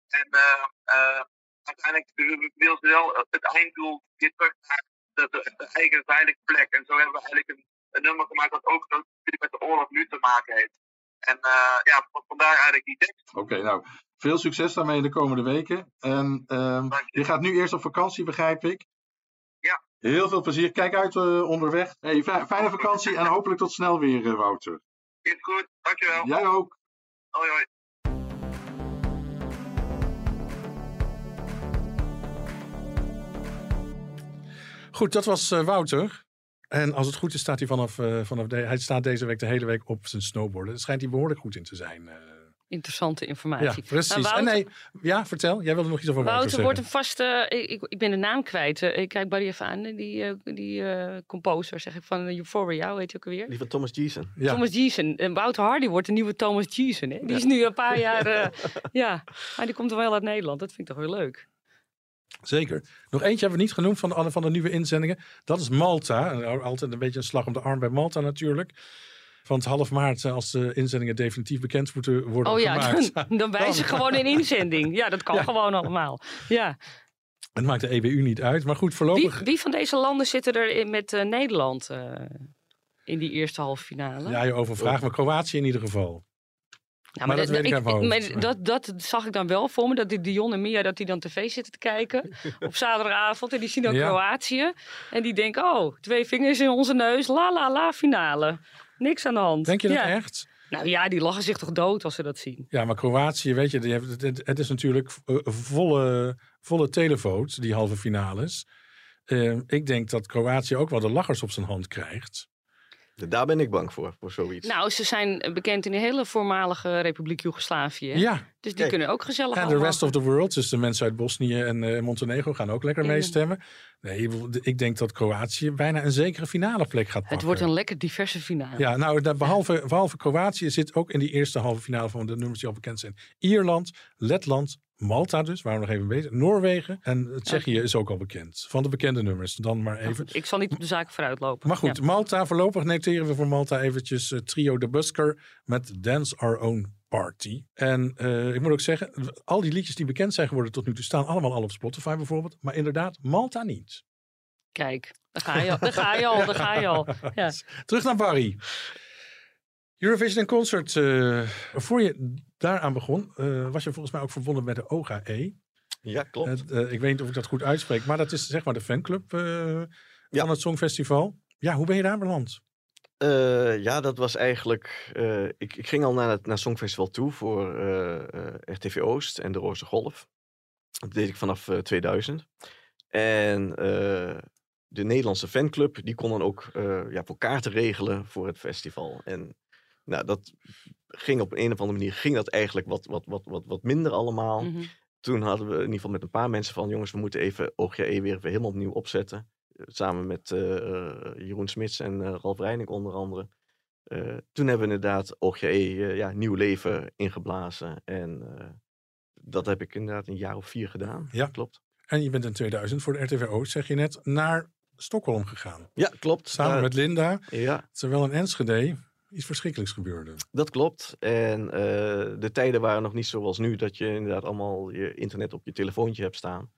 En eh, eh, uiteindelijk wil ze wel het einddoel weer terug naar de, eigen veilige plek. En zo hebben we eigenlijk een, een nummer gemaakt dat ook natuurlijk met de oorlog nu te maken heeft. En eh, ja, van- vandaar eigenlijk die tekst. oké. nou, veel succes daarmee de komende weken. En ehm, je. je gaat nu eerst op vakantie, begrijp ik. Ja. Heel veel plezier. Kijk uit eh, onderweg. Hey, fi- fijne vakantie en hopelijk tot snel weer, eh, Wouter. Is goed, dankjewel. Jij ook. Hoi hoi. Goed, dat was eh, Wouter. En als het goed is, staat hij vanaf, eh, vanaf de, hij staat deze week de hele week op zijn snowboarden. Daar schijnt hij behoorlijk goed in te zijn. eh. Interessante ja, informatie. precies. Nou, en nee, ja, vertel. Jij wilde nog iets over Wouter, Wouter wordt een vaste. Ik, ik, ik ben de naam kwijt. Ik kijk Barry even aan. Die, die eh, composer, zeg ik, van Euphoria. Hoe heet hij ook alweer? Die van Thomas Jeeson. Ja. Thomas Jeeson. En Wouter Hardy wordt de nieuwe Thomas Jeeson. Hè? Die is nu een paar jaar. eh, ja, maar die komt wel uit Nederland. Dat vind ik toch wel leuk. Zeker. Nog eentje hebben we niet genoemd van de, van de nieuwe inzendingen. Dat is Malta. En Altijd een beetje een slag om de arm bij Malta natuurlijk. Want half maart, eh, als de inzendingen definitief bekend moeten worden Oh ja, dan, dan wijzig gewoon in inzending. Ja, dat kan Ja. gewoon allemaal. Ja. Het maakt de EBU niet uit. Maar goed, Wie, voorlopig... wie van deze landen zitten er in- met eh, Nederland eh, in die eerste halve finale? Ja, je overvraagt. Maar Kroatië in ieder geval. Ja, maar dat ik maar dat, dat zag ik dan wel voor me. Dat die Dion en Mia dat die dan tv zitten te kijken op zaterdagavond. En die zien dan Ja. Kroatië. En die denken, oh, twee vingers in onze neus. La la la, finale. Niks aan de hand. Denk je dat ja. echt? Nou ja, die lachen zich toch dood als ze dat zien. Ja, maar Kroatië, weet je, die heeft, het, is natuurlijk eh, volle, volle televote, die halve finales. Eh, ik denk dat Kroatië ook wel de lachers op zijn hand krijgt. Daar ben ik bang voor, voor zoiets. Nou, ze zijn bekend in de hele voormalige Republiek Joegoslavië. Ja, Dus die Kijk. kunnen ook gezellig en de rest of the world, dus de mensen uit Bosnië en eh, Montenegro gaan ook lekker meestemmen. Nee, ik denk dat Kroatië bijna een zekere finale plek gaat pakken. Het wordt een lekker diverse finale. Ja, nou, behalve, behalve Kroatië zit ook in die eerste halve finale van de nummers die al bekend zijn. Ierland, Letland, Malta dus, waar we nog even bezig. Noorwegen en Tsjechië is ook al bekend. Van de bekende nummers. Dan maar even. ik zal niet op de zaken vooruit lopen. Maar goed, Ja. Malta, voorlopig noteren we voor Malta eventjes eh, trio de Busker met Dance Our Own Party. En eh, ik moet ook zeggen, al die liedjes die bekend zijn geworden tot nu toe staan allemaal al op Spotify bijvoorbeeld. Maar inderdaad, Malta niet. Kijk, daar ga je al, daar ga je al, daar ga je al. Ja. Terug naar Barry. Eurovision en Concert. eh voor je daaraan begon, eh, was je volgens mij ook verbonden met de OGAE. Ja, klopt. Eh, ik weet niet of ik dat goed uitspreek, maar dat is zeg maar de fanclub eh, Ja. van het Songfestival. Ja, hoe ben je daar beland? Ja, dat was eigenlijk. ik, ik ging al naar het naar Songfestival toe voor eh, RTV Oost en de Roze Golf. Dat deed ik vanaf eh, 2000. En de Nederlandse fanclub, die kon dan ook ja, voor kaarten regelen voor het festival. En nou, dat ging op een of andere manier ging dat eigenlijk wat, wat, wat, wat, wat minder allemaal. Mhm. Toen hadden we in ieder geval met een paar mensen van... jongens, we moeten even OGE weer, helemaal opnieuw opzetten. Eh, Samen met eh, eh, Jeroen Smits en Ralf Reining onder andere. Toen hebben we inderdaad OGE ja, nieuw leven ingeblazen. En dat heb ik inderdaad een jaar of vier gedaan. Ja. Klopt. En je bent in 2000 voor de RTV Oost, zeg je net, naar Stockholm gegaan. Ja, klopt. Samen met Linda, Ja, terwijl in Enschede iets verschrikkelijks gebeurde. dat klopt. En eh, de tijden waren nog niet zoals nu... dat je inderdaad allemaal je internet op je telefoontje hebt staan.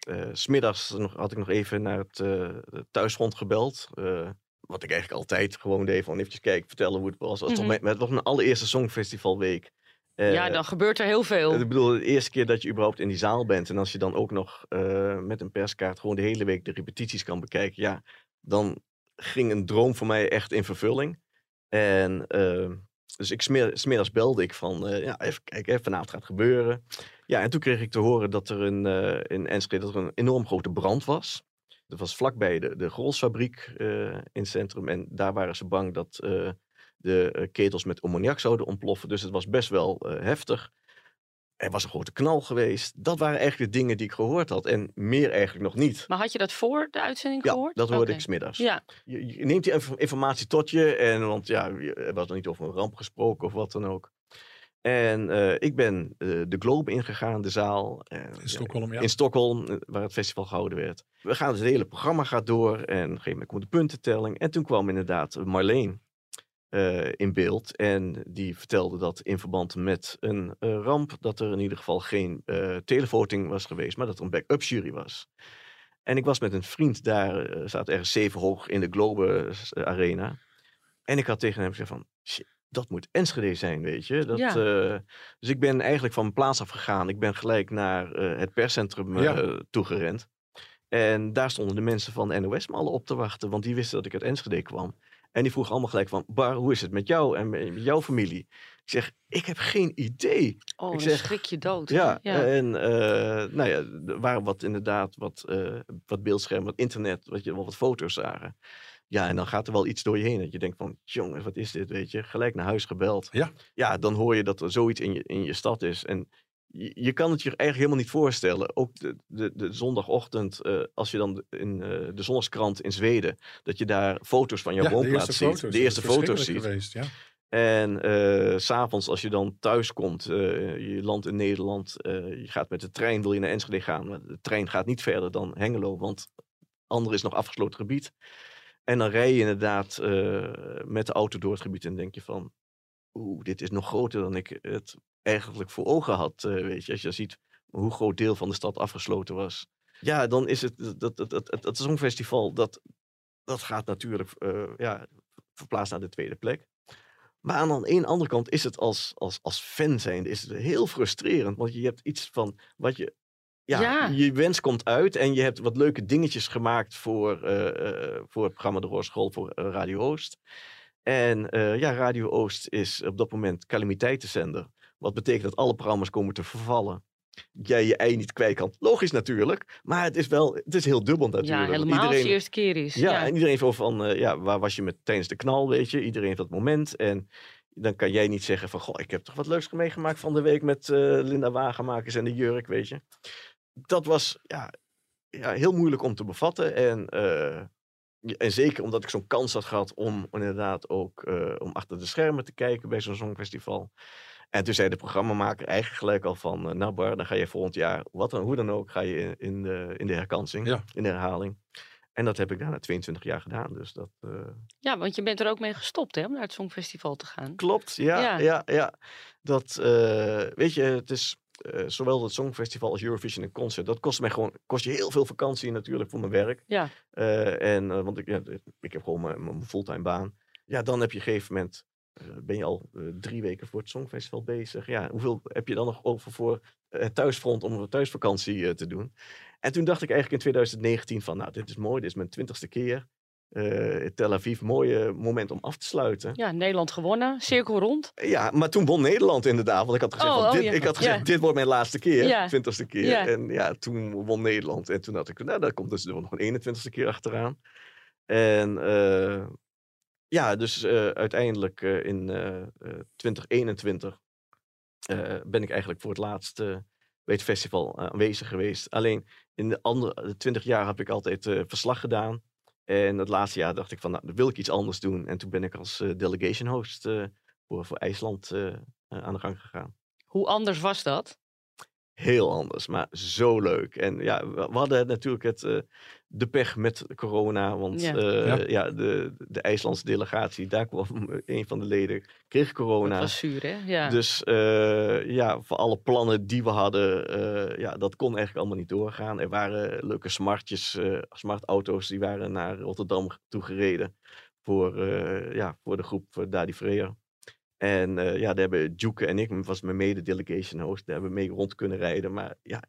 Eh, S Smiddags nog, had ik nog even naar het eh, het thuisfront gebeld. eh, wat ik eigenlijk altijd gewoon deed. Van eventjes kijken, vertellen hoe het was. Het was, toch Mhm. mijn, het was mijn allereerste Songfestivalweek. Eh, ja, dan gebeurt er heel veel. Ik bedoel, de eerste keer dat je überhaupt in die zaal bent. En als je dan ook nog eh, met een perskaart gewoon de hele week de repetities kan bekijken. Ja, dan ging een droom voor mij echt in vervulling. En eh, dus ik smiddags belde ik van, eh, ja, even kijken, vanavond gaat het gebeuren. Ja, en toen kreeg ik te horen dat er een, eh, in Enschede dat er een enorm grote brand was. Dat was vlakbij de, de Grolsfabriek eh, in het centrum. En daar waren ze bang dat de ketels met ammoniak zouden ontploffen. Dus het was best wel heftig. Er was een grote knal geweest. Dat waren eigenlijk de dingen die ik gehoord had. En meer eigenlijk nog niet. Maar had je dat voor de uitzending Ja, gehoord? dat hoorde Oké. ik smiddags. Ja, Je, je neemt die inf- informatie tot je. En, want ja, er was nog niet over een ramp gesproken of wat dan ook. En eh, ik ben eh, de Globe ingegaan, de zaal. En, In Stockholm, ja. in Stockholm, eh, waar het festival gehouden werd. We gaan het hele programma gaat door en op een gegeven moment komt de puntentelling. En toen kwam inderdaad Marleen eh, in beeld en die vertelde dat in verband met een eh, ramp dat er in ieder geval geen eh televoting was geweest, maar dat er een backup jury was. En ik was met een vriend daar, zat ergens zeven hoog in de Globe Arena. En ik had tegen hem gezegd van, "Shit, dat moet Enschede zijn, weet je. Dat, Ja. dus ik ben eigenlijk van mijn plaats af gegaan. Ik ben gelijk naar het perscentrum Ja. toegerend. En daar stonden de mensen van de NOS me alle op te wachten, want die wisten dat ik uit Enschede kwam. En die vroegen allemaal gelijk van, Bar, hoe is het met jou en met jouw familie? Ik zeg, ik heb geen idee. oh, Ik dan zeg- schrik je dood. Ja, ja. en eh, nou ja, er waren wat inderdaad wat, eh wat beeldschermen, wat internet, wat je wel wat foto's zagen. Ja, en dan gaat er wel iets door je heen dat je denkt van, jongens, wat is dit, weet je? Gelijk naar huis gebeld. Ja. Ja, dan hoor je dat er zoiets in je, in je stad is. En je, je kan het je eigenlijk helemaal niet voorstellen. Ook de, de, de zondagochtend, eh, als je dan in eh, de zondagskrant in Zweden, dat je daar foto's van jouw ja, woonplaats ziet. foto's. de eerste foto's ziet. Geweest, ja. En eh, s s'avonds, als je dan thuis komt, eh, je landt in Nederland, eh, je gaat met de trein, wil je naar Enschede gaan. Maar de trein gaat niet verder dan Hengelo, want ander is nog afgesloten gebied. En dan rij je inderdaad eh, met de auto door het gebied en denk je van, oeh, dit is nog groter dan ik het eigenlijk voor ogen had. eh, weet je, als je ziet hoe groot deel van de stad afgesloten was. Ja, dan is het, dat, dat, dat, dat, Songfestival, dat, dat gaat natuurlijk eh, ja, verplaatst naar de tweede plek. Maar aan de een andere kant is het als, als, als fan zijnde is het heel frustrerend. Want je hebt iets van wat je. Ja, Ja. je wens komt uit en je hebt wat leuke dingetjes gemaakt voor, eh, voor het programma De Roorschool voor Radio Oost. En eh, ja, Radio Oost is op dat moment calamiteitenzender. Wat betekent dat alle programma's komen te vervallen. Jij je ei niet kwijt kan. Logisch natuurlijk. Maar het is wel, het is heel dubbel natuurlijk. ja, helemaal als de eerste keer is. ja, Ja, en iedereen zo van, eh, ja, waar was je met tijdens de knal, weet je? Iedereen heeft dat moment. En dan kan jij niet zeggen van, goh, ik heb toch wat leuks meegemaakt van de week met eh, Linda Wagenmakers en de jurk, weet je? Dat was, ja, ja heel moeilijk om te bevatten. En, en zeker omdat ik zo'n kans had gehad om inderdaad ook eh, om achter de schermen te kijken bij zo'n songfestival. En toen zei de programmamaker eigenlijk gelijk al van, eh, nou Bar, dan ga je volgend jaar, wat dan, hoe dan ook, ga je in, in, de, in de herkansing, Ja. in de herhaling. En dat heb ik daarna 22 jaar gedaan. Dus dat eh, ja, want je bent er ook mee gestopt hè, om naar het Songfestival te gaan. klopt. Ja, Ja. ja. ja, Dat, eh, weet je, het is eh, zowel het Songfestival als Eurovision en Concert. Dat kost mij gewoon, kost je heel veel vakantie natuurlijk voor mijn werk. Ja. Eh, en, eh, want ik, ja, ik heb gewoon mijn, mijn fulltime baan. Ja, dan heb je op een gegeven moment, ben je al drie weken voor het Songfestival bezig. Ja, hoeveel heb je dan nog over voor het thuisfront om een thuisvakantie te doen? En toen dacht ik eigenlijk in 2019 van, nou, dit is mooi, dit is mijn twintigste keer. Eh, Tel Aviv, mooi moment om af te sluiten. Ja, Nederland gewonnen. Cirkel rond. Ja, maar toen won Nederland inderdaad. Want ik had gezegd, Oh, oh, dit, ja. ik had gezegd Ja. dit wordt mijn laatste keer. Ja. Twintigste keer. En ja, toen won Nederland. En toen had ik, nou, daar komt dus nog een 21ste keer achteraan. En eh, ja, dus eh, uiteindelijk in eh, eh, 2021 eh, ben ik eigenlijk voor het laatst eh, bij het festival aanwezig geweest. Alleen in de andere 20 jaar heb ik altijd verslag gedaan. En het laatste jaar dacht ik van, nou, dan wil ik iets anders doen. En toen ben ik als eh, delegation host eh, voor, voor IJsland eh, aan de gang gegaan. Hoe anders was dat? Heel anders, maar zo leuk. En ja, we, we hadden natuurlijk het, eh, de pech met corona. Want Ja. ja. Ja. ja, de, de IJslandse delegatie, daar kwam een van de leden, kreeg corona. Dat was zuur, hè? Ja. Dus eh, ja, voor alle plannen die we hadden, eh, ja, dat kon eigenlijk allemaal niet doorgaan. Er waren leuke smartjes, eh smartauto's, die waren naar Rotterdam toe gereden voor, eh, ja, voor de groep uh, Dadi Freya. En eh, ja, daar hebben Duke en ik, was mijn mede-delegation host, daar hebben we mee rond kunnen rijden. Maar ja,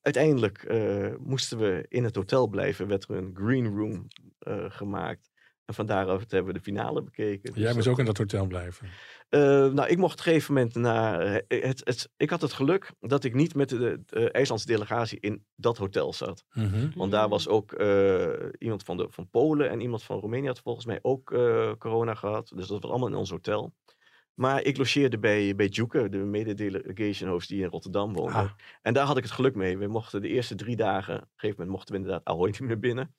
uiteindelijk eh, moesten we in het hotel blijven, werd er een green room eh, gemaakt. En van daaruit hebben we de finale bekeken. Dus Jij moest dat- ook in dat hotel blijven. nou, ik mocht op een gegeven moment naar. het, het, ik had het geluk dat ik niet met de, de IJslandse delegatie in dat hotel zat. Mhm. Want daar was ook iemand van, de, van Polen en iemand van Roemenië had volgens mij ook corona gehad. Dus dat was allemaal in ons hotel. Maar ik logeerde bij, bij Juke, de mede-delegation host die in Rotterdam woonde. Ah. En daar had ik het geluk mee. We mochten de eerste drie dagen, op een gegeven moment mochten we inderdaad Ahoy niet meer binnen.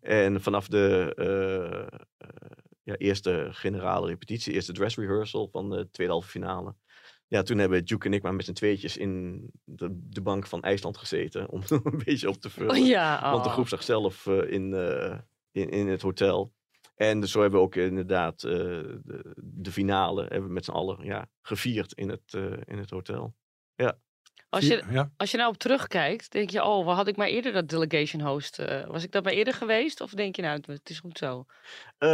En vanaf de eh, eh, ja, eerste generale repetitie, eerste dress rehearsal van de tweede halve finale. Ja, toen hebben Duke en ik maar met z'n tweetjes in de, de bank van IJsland gezeten. Om een beetje op te vullen. Oh, ja, Want de oh. groep zag zelf eh, in, in, in het hotel. En dus zo hebben we ook inderdaad eh, de, de finale hebben we met z'n allen ja, gevierd in het, eh, in het hotel. Als je, Ja, als je nou op terugkijkt, denk je, oh, waar had ik maar eerder dat delegation host? eh, was ik dat maar eerder geweest? Of denk je, nou, het, is goed zo? Eh,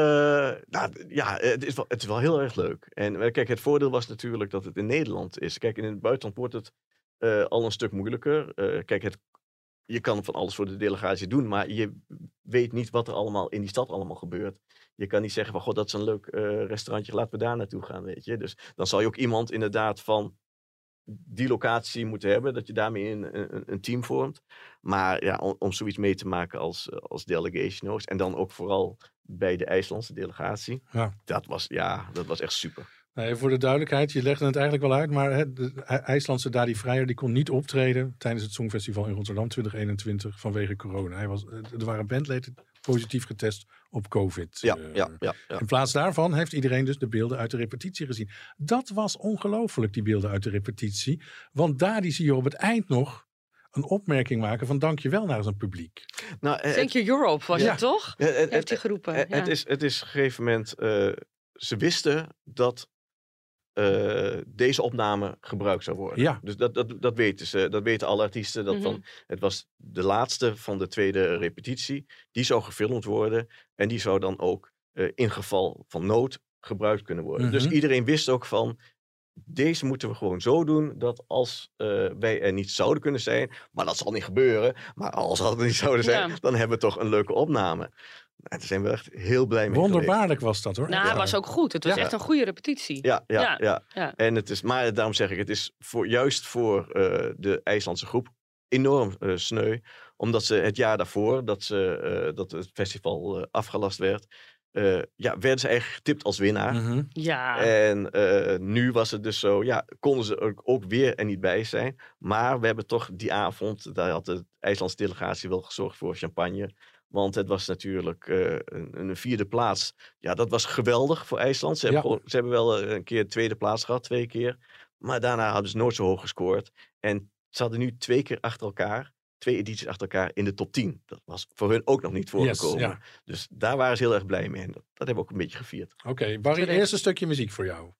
nou, ja, het is, wel, het is wel heel erg leuk. En kijk, het voordeel was natuurlijk dat het in Nederland is. Kijk, in het buitenland wordt het eh, al een stuk moeilijker. Eh, kijk, het, je kan van alles voor de delegatie doen, maar je weet niet wat er allemaal in die stad allemaal gebeurt. Je kan niet zeggen van, god, dat is een leuk eh, restaurantje, laten we daar naartoe gaan, weet je. Dus dan zal je ook iemand inderdaad van die locatie moeten hebben, dat je daarmee een, een, een team vormt. Maar ja, om, om zoiets mee te maken als, eh, als delegation host en dan ook vooral bij de IJslandse delegatie. Ja. Dat, was, ja, dat was echt super. Nee, voor de duidelijkheid, je legde het eigenlijk wel uit, maar hè, de IJ- IJslandse Dadi Vrijer die kon niet optreden tijdens het Songfestival in Rotterdam 2021 vanwege corona. Hij was, eh, er waren bandleden positief getest op COVID. Ja, eh. ja, ja, ja. In plaats daarvan heeft iedereen dus de beelden uit de repetitie gezien. Dat was ongelooflijk, die beelden uit de repetitie. Want Dadi zie je op het eind nog een opmerking maken van dankjewel naar zijn publiek. Nou, eh, Thank you Europe was Ja. het toch? het, het, Heeft hij het, geroepen. het- ja. het is, het is op een gegeven moment, eh, ze wisten dat eh, deze opname gebruikt zou worden. Ja. Dus dat, dat, dat weten ze, dat weten alle artiesten. Dat Mhm. van, het was de laatste van de tweede repetitie. Die zou gefilmd worden en die zou dan ook eh, in geval van nood gebruikt kunnen worden. Dus Mhm. iedereen wist ook van, deze moeten we gewoon zo doen dat als eh, wij er niet zouden kunnen zijn, maar dat zal niet gebeuren, maar als dat er niet zouden zijn, Ja. dan hebben we toch een leuke opname. Nou, daar zijn we echt heel blij mee geweest. Wonderbaarlijk was dat hoor. Nou, het was ook goed. Het was Ja. echt een goede repetitie. Ja, ja, Ja, ja. ja. En het is, maar daarom zeg ik, het is voor, juist voor eh, de IJslandse groep enorm eh, sneu. Omdat ze het jaar daarvoor, dat, ze, eh, dat het festival afgelast werd, eh, ja, werden ze eigenlijk getipt als winnaar. Mhm. Ja. En eh, nu was het dus zo, ja, konden ze ook, ook weer er niet bij zijn. Maar we hebben toch die avond, daar had de IJslandse delegatie wel gezorgd voor champagne. Want het was natuurlijk eh, een, een vierde plaats. Ja, dat was geweldig voor IJsland. Ze, hebben, Ja. ze hebben wel eh, een keer tweede plaats gehad, twee keer. Maar daarna hadden ze nooit zo hoog gescoord. En ze hadden nu twee keer achter elkaar, twee edities achter elkaar in de top 10. Dat was voor hun ook nog niet voorgekomen. ja. Dus daar waren ze heel erg blij mee. En dat, dat hebben we ook een beetje gevierd. Oké, Barry, Terecht. eerst een stukje muziek voor jou.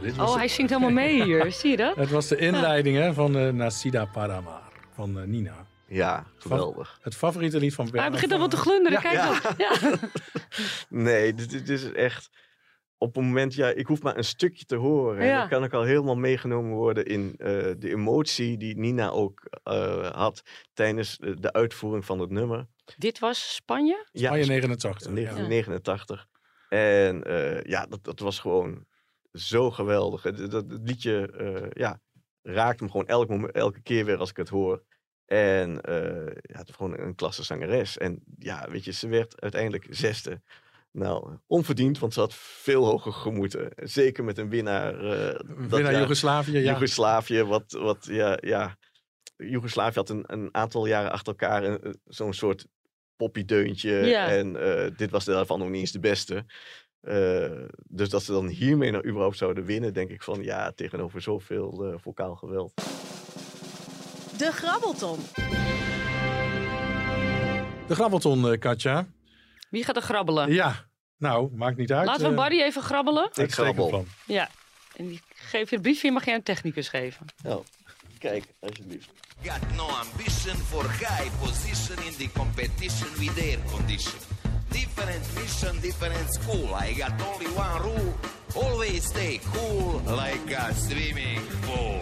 Dit was Oh, de- hij zingt helemaal mee hier. Zie je dat? Het was de inleiding hè, van eh Nasida Paramar van eh, Nina. Ja, geweldig. Het favoriete lied van Ah, hij begint al wat te glunderen. Kijk Ja. dan. Ja. Nee, dit, dit is echt. Op het moment, ja, ik hoef maar een stukje te horen. En Ja. dan kan ik al helemaal meegenomen worden in eh, de emotie die Nina ook eh, had tijdens de, de uitvoering van het nummer. Dit was Spanje? Ja, Spanje 89. ja. 1989. En eh, ja, dat, dat was gewoon zo geweldig. Het, dat, liedje eh, ja, raakt me gewoon elk moment, elke keer weer als ik het hoor. En eh, ja, het gewoon een klasse zangeres. En ja, weet je, ze werd uiteindelijk zesde. Nou, onverdiend, want ze had veel hoger gemoeten. Zeker met een winnaar. eh, dat Weer naar jaar. Joegoslavië, ja. Joegoslavië, wat, wat ja, ja. Joegoslavië had een, een aantal jaren achter elkaar zo'n soort poppydeuntje. Ja. En eh, dit was daarvan nog niet eens de beste. Eh, dus dat ze dan hiermee nou überhaupt zouden winnen, denk ik van ja, tegenover zoveel eh vocaal geweld. De Grabbelton. De grabbelton, eh, Katja. Wie gaat er grabbelen? Ja, nou, maakt niet uit. Laten we Barry even grabbelen. uitstekend grabbel. plan. Ja. En die geef je het briefje, mag jij een technicus geven. Nou, kijk, alsjeblieft. got no ambition for high position in the competition with air condition. Different mission, different school. I got only one rule. Always stay cool like a swimming pool.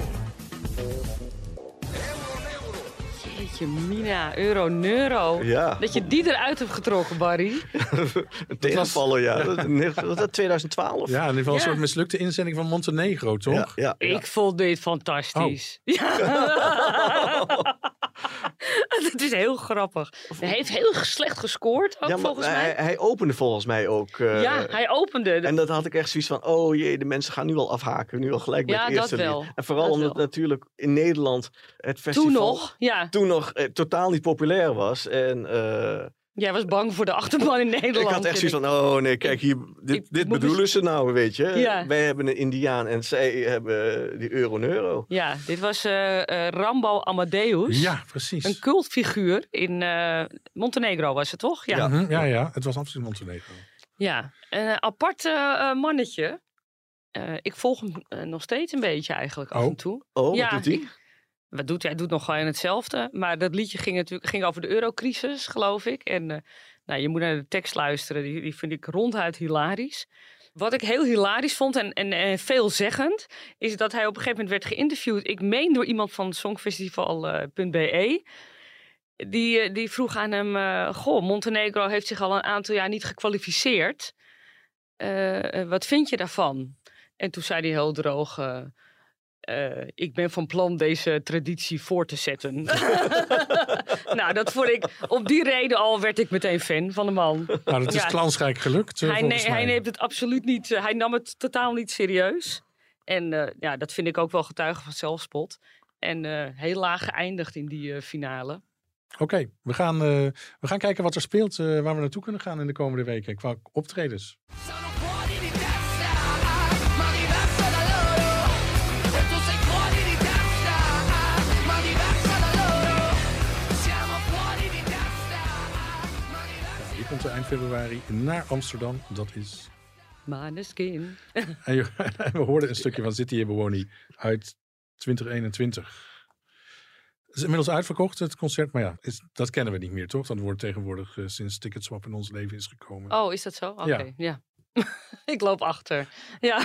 Jeetje, Mina, euro, neuro. Ja, Dat je die eruit hebt getrokken, Barry. een tegenvaller, ja. Dat, was dat 2012? Ja, in ieder geval een Ja. soort mislukte inzending van Montenegro, toch? ja, ja. ja. Ik vond dit fantastisch. Ja. Het is heel grappig. Hij heeft heel slecht gescoord, ook Ja, maar volgens hij, mij. hij opende volgens mij ook. eh, ja, hij opende. En dat had ik echt zoiets van, oh jee, de mensen gaan nu al afhaken. Nu al gelijk bij Ja, het dat eerste lied. wel. En vooral Dat omdat wel. natuurlijk in Nederland het festival... Toen nog, ja. Toen nog eh, totaal niet populair was. En eh, Jij was bang voor de achterban in Nederland. ik had echt zoiets van, oh nee, kijk hier, dit, ik dit moet bedoelen ze nou, weet je. Ja. Wij hebben een Indiaan en zij hebben die euro-neuro. Ja, dit was eh, eh, Rambo Amadeus. Ja, precies. Een cultfiguur in eh, Montenegro was het toch? Ja. Ja. Mhm, ja, ja, het was absoluut Montenegro. Ja, een apart mannetje. Eh, ik volg hem nog steeds een beetje eigenlijk af Oh. en toe. Oh, ja, wat doet hij? Wat doet hij? Doet nog gewoon hetzelfde. Maar dat liedje ging natuurlijk ging over de eurocrisis, geloof ik. En eh, nou, je moet naar de tekst luisteren. Die, die vind ik ronduit hilarisch. Wat ik heel hilarisch vond en, en, en veelzeggend, is dat hij op een gegeven moment werd geïnterviewd. Ik meen door iemand van songfestival.be. Die, eh, die vroeg aan hem: eh, Goh, Montenegro heeft zich al een aantal jaar niet gekwalificeerd. Eh, eh, wat vind je daarvan? En toen zei hij heel droog: eh, Ik ben van plan deze traditie voor te zetten. nou, dat vond ik. Op die reden al werd ik meteen fan van de man. Nou, dat is Ja. glansrijk gelukt, Hij, ne- hij neemt het absoluut niet. eh, hij nam het totaal niet serieus. En eh, ja, dat vind ik ook wel getuige van zelfspot. En eh, heel laag geëindigd in die eh, finale. Oké, we, gaan, eh, we gaan kijken wat er speelt, eh, waar we naartoe kunnen gaan in de komende weken qua optredens. Eind februari naar Amsterdam. Dat is. Maneskin. En we hoorden een stukje van City Ebony uit 2021. Het is inmiddels uitverkocht, het concert. Maar ja, is, dat kennen we niet meer, toch? Dat wordt tegenwoordig eh, sinds Ticketswap in ons leven is gekomen. Oh, is dat zo? Oké, Ja. ja. ik loop achter. Ja.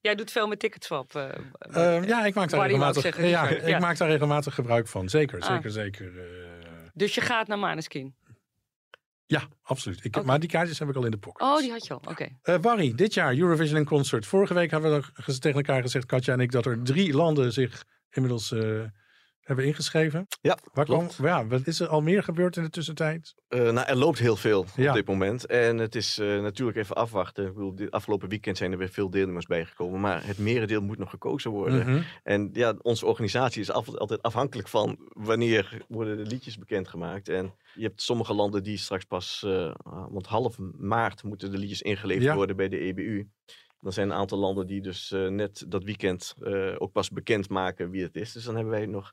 Jij doet veel met Ticketswap. eh, Eh, ja, ik maak, daar regelmatig, zeggen, ja, ik maak daar regelmatig gebruik van. Zeker, Ah. zeker, zeker. eh, Dus je gaat naar Maneskin. Ja, absoluut. Ik. Maar die kaartjes heb ik al in de pocket. Oh, die had je al. Oké. Eh, Barry, dit jaar Eurovision in Concert. Vorige week hebben we ge- tegen elkaar gezegd, Katja en ik, dat er drie landen zich inmiddels eh, hebben ingeschreven. Ja, Waar kwam, ja, wat is er al meer gebeurd in de tussentijd? Eh, nou, er loopt heel veel Ja. op dit moment. En het is eh, natuurlijk even afwachten. Ik bedoel, dit afgelopen weekend zijn er weer veel deelnemers bijgekomen. Maar het merendeel moet nog gekozen worden. Mhm. En ja, onze organisatie is af- altijd afhankelijk van wanneer worden de liedjes bekendgemaakt. En je hebt sommige landen die straks pas, eh, want half maart moeten de liedjes ingeleverd Ja. worden bij de EBU. Dan zijn een aantal landen die dus net dat weekend ook pas bekend maken wie het is. Dus dan hebben wij nog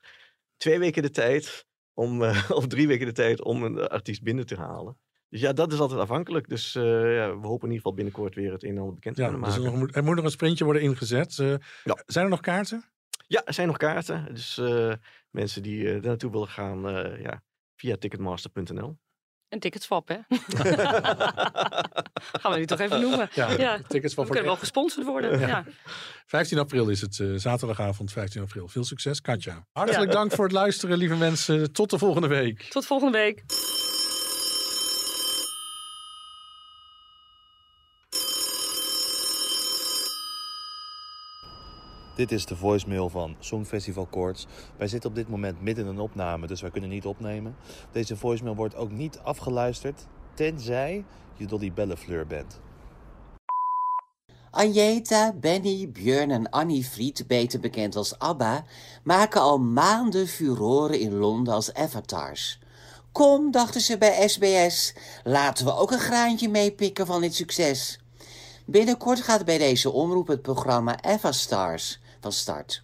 twee weken de tijd om, eh, of drie weken de tijd om een artiest binnen te halen. Dus ja, dat is altijd afhankelijk. Dus eh, ja, we hopen in ieder geval binnenkort weer het een en ander bekend te Ja, kunnen dus er, maken. nog moet, er moet nog een sprintje worden ingezet. Eh, Ja. Zijn er nog kaarten? Ja, er zijn nog kaarten. Dus eh, mensen die daar naartoe willen gaan, ja, via ticketmaster.nl. En ticketswap, hè? Gaan we die toch even noemen? Ja, Ja. tickets van We kunnen wel gesponsord worden. Ja. 15 april is het, uh, zaterdagavond 15 april. Veel succes, Katja. Hartelijk dank voor het luisteren, lieve mensen. Tot de volgende week. Tot volgende week. Dit is de voicemail van Songfestival Koorts. Wij zitten op dit moment midden in een opname, dus wij kunnen niet opnemen. Deze voicemail wordt ook niet afgeluisterd, tenzij je Dolly Bellefleur bent. Anjeta, Benny, Björn en Annie Fried, beter bekend als ABBA, maken al maanden furoren in Londen als avatars. Kom, dachten ze bij SBS, laten we ook een graantje meepikken van dit succes. Binnenkort gaat bij deze omroep het programma Avastars van start.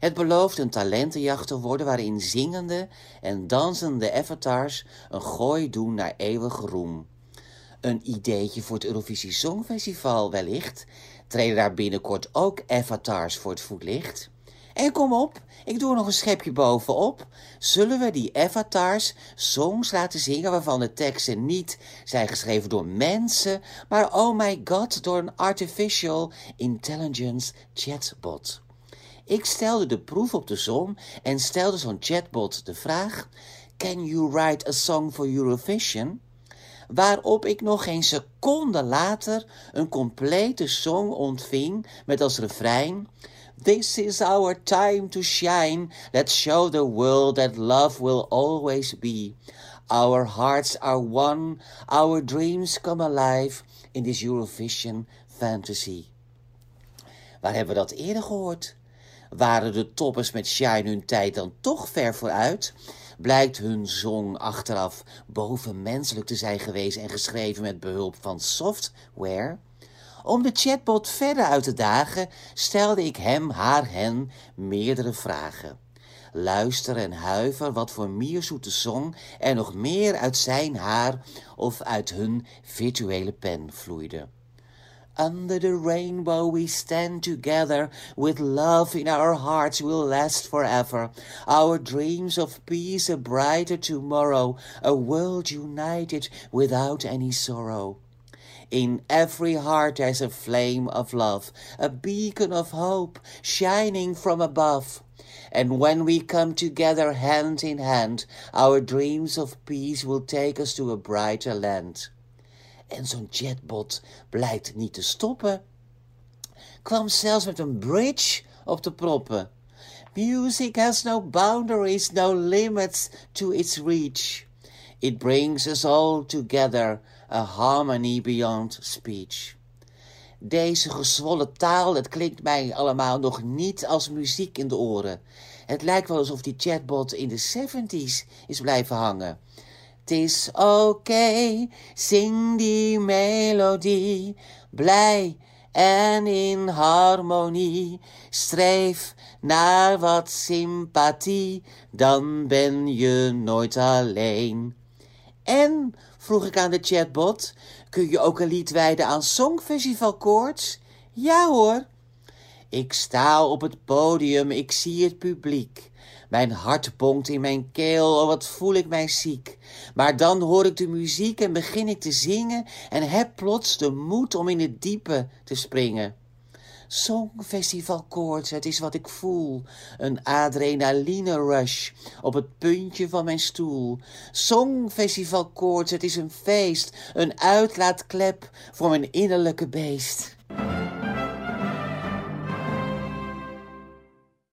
Het belooft een talentenjacht te worden waarin zingende en dansende avatars een gooi doen naar eeuwige roem. Een ideetje voor het Eurovisie Songfestival wellicht. Treden daar binnenkort ook avatars voor het voetlicht? En kom op, ik doe nog een schepje bovenop. Zullen we die avatars songs laten zingen waarvan de teksten niet zijn geschreven door mensen, maar oh my god, door een artificial intelligence chatbot? Ik stelde de proef op de som en stelde zo'n chatbot de vraag: Can you write a song for Eurovision? waarop ik nog geen seconde later een complete song ontving met als refrein This is our time to shine. Let's show the world that love will always be. Our hearts are one. Our dreams come alive in this Eurovision fantasy. Waar hebben we dat eerder gehoord? Waren de toppers met Shine hun tijd dan toch ver vooruit? Blijkt hun zong achteraf bovenmenselijk te zijn geweest en geschreven met behulp van software? Om de chatbot verder uit te dagen, stelde ik hem, haar, hen meerdere vragen. Luister en huiver wat voor mierzoete zong er nog meer uit zijn haar of uit hun virtuele pen vloeide. Under the rainbow we stand together, with love in our hearts will last forever. Our dreams of peace, a brighter tomorrow, a world united without any sorrow. In every heart there's a flame of love, a beacon of hope shining from above. And when we come together hand in hand, our dreams of peace will take us to a brighter land. En zo'n chatbot blijkt niet te stoppen. Kwam zelfs met een bridge op de proppen. Music has no boundaries, no limits to its reach. It brings us all together, a harmony beyond speech. Deze gezwollen taal, het klinkt mij allemaal nog niet als muziek in de oren. Het lijkt wel alsof die chatbot in de 70s is blijven hangen. Het is oké, zing die melodie, blij en in harmonie. Streef naar wat sympathie, dan ben je nooit alleen. En, vroeg ik aan de chatbot, kun je ook een lied wijden aan Songfestival koorts? Ja hoor. Ik sta op het podium, ik zie het publiek. Mijn hart bonkt in mijn keel, oh wat voel ik mij ziek. Maar dan hoor ik de muziek en begin ik te zingen en heb plots de moed om in het diepe te springen. Songfestival koorts, het is wat ik voel. Een adrenaline rush op het puntje van mijn stoel. Songfestival koorts, het is een feest. Een uitlaatklep voor mijn innerlijke beest.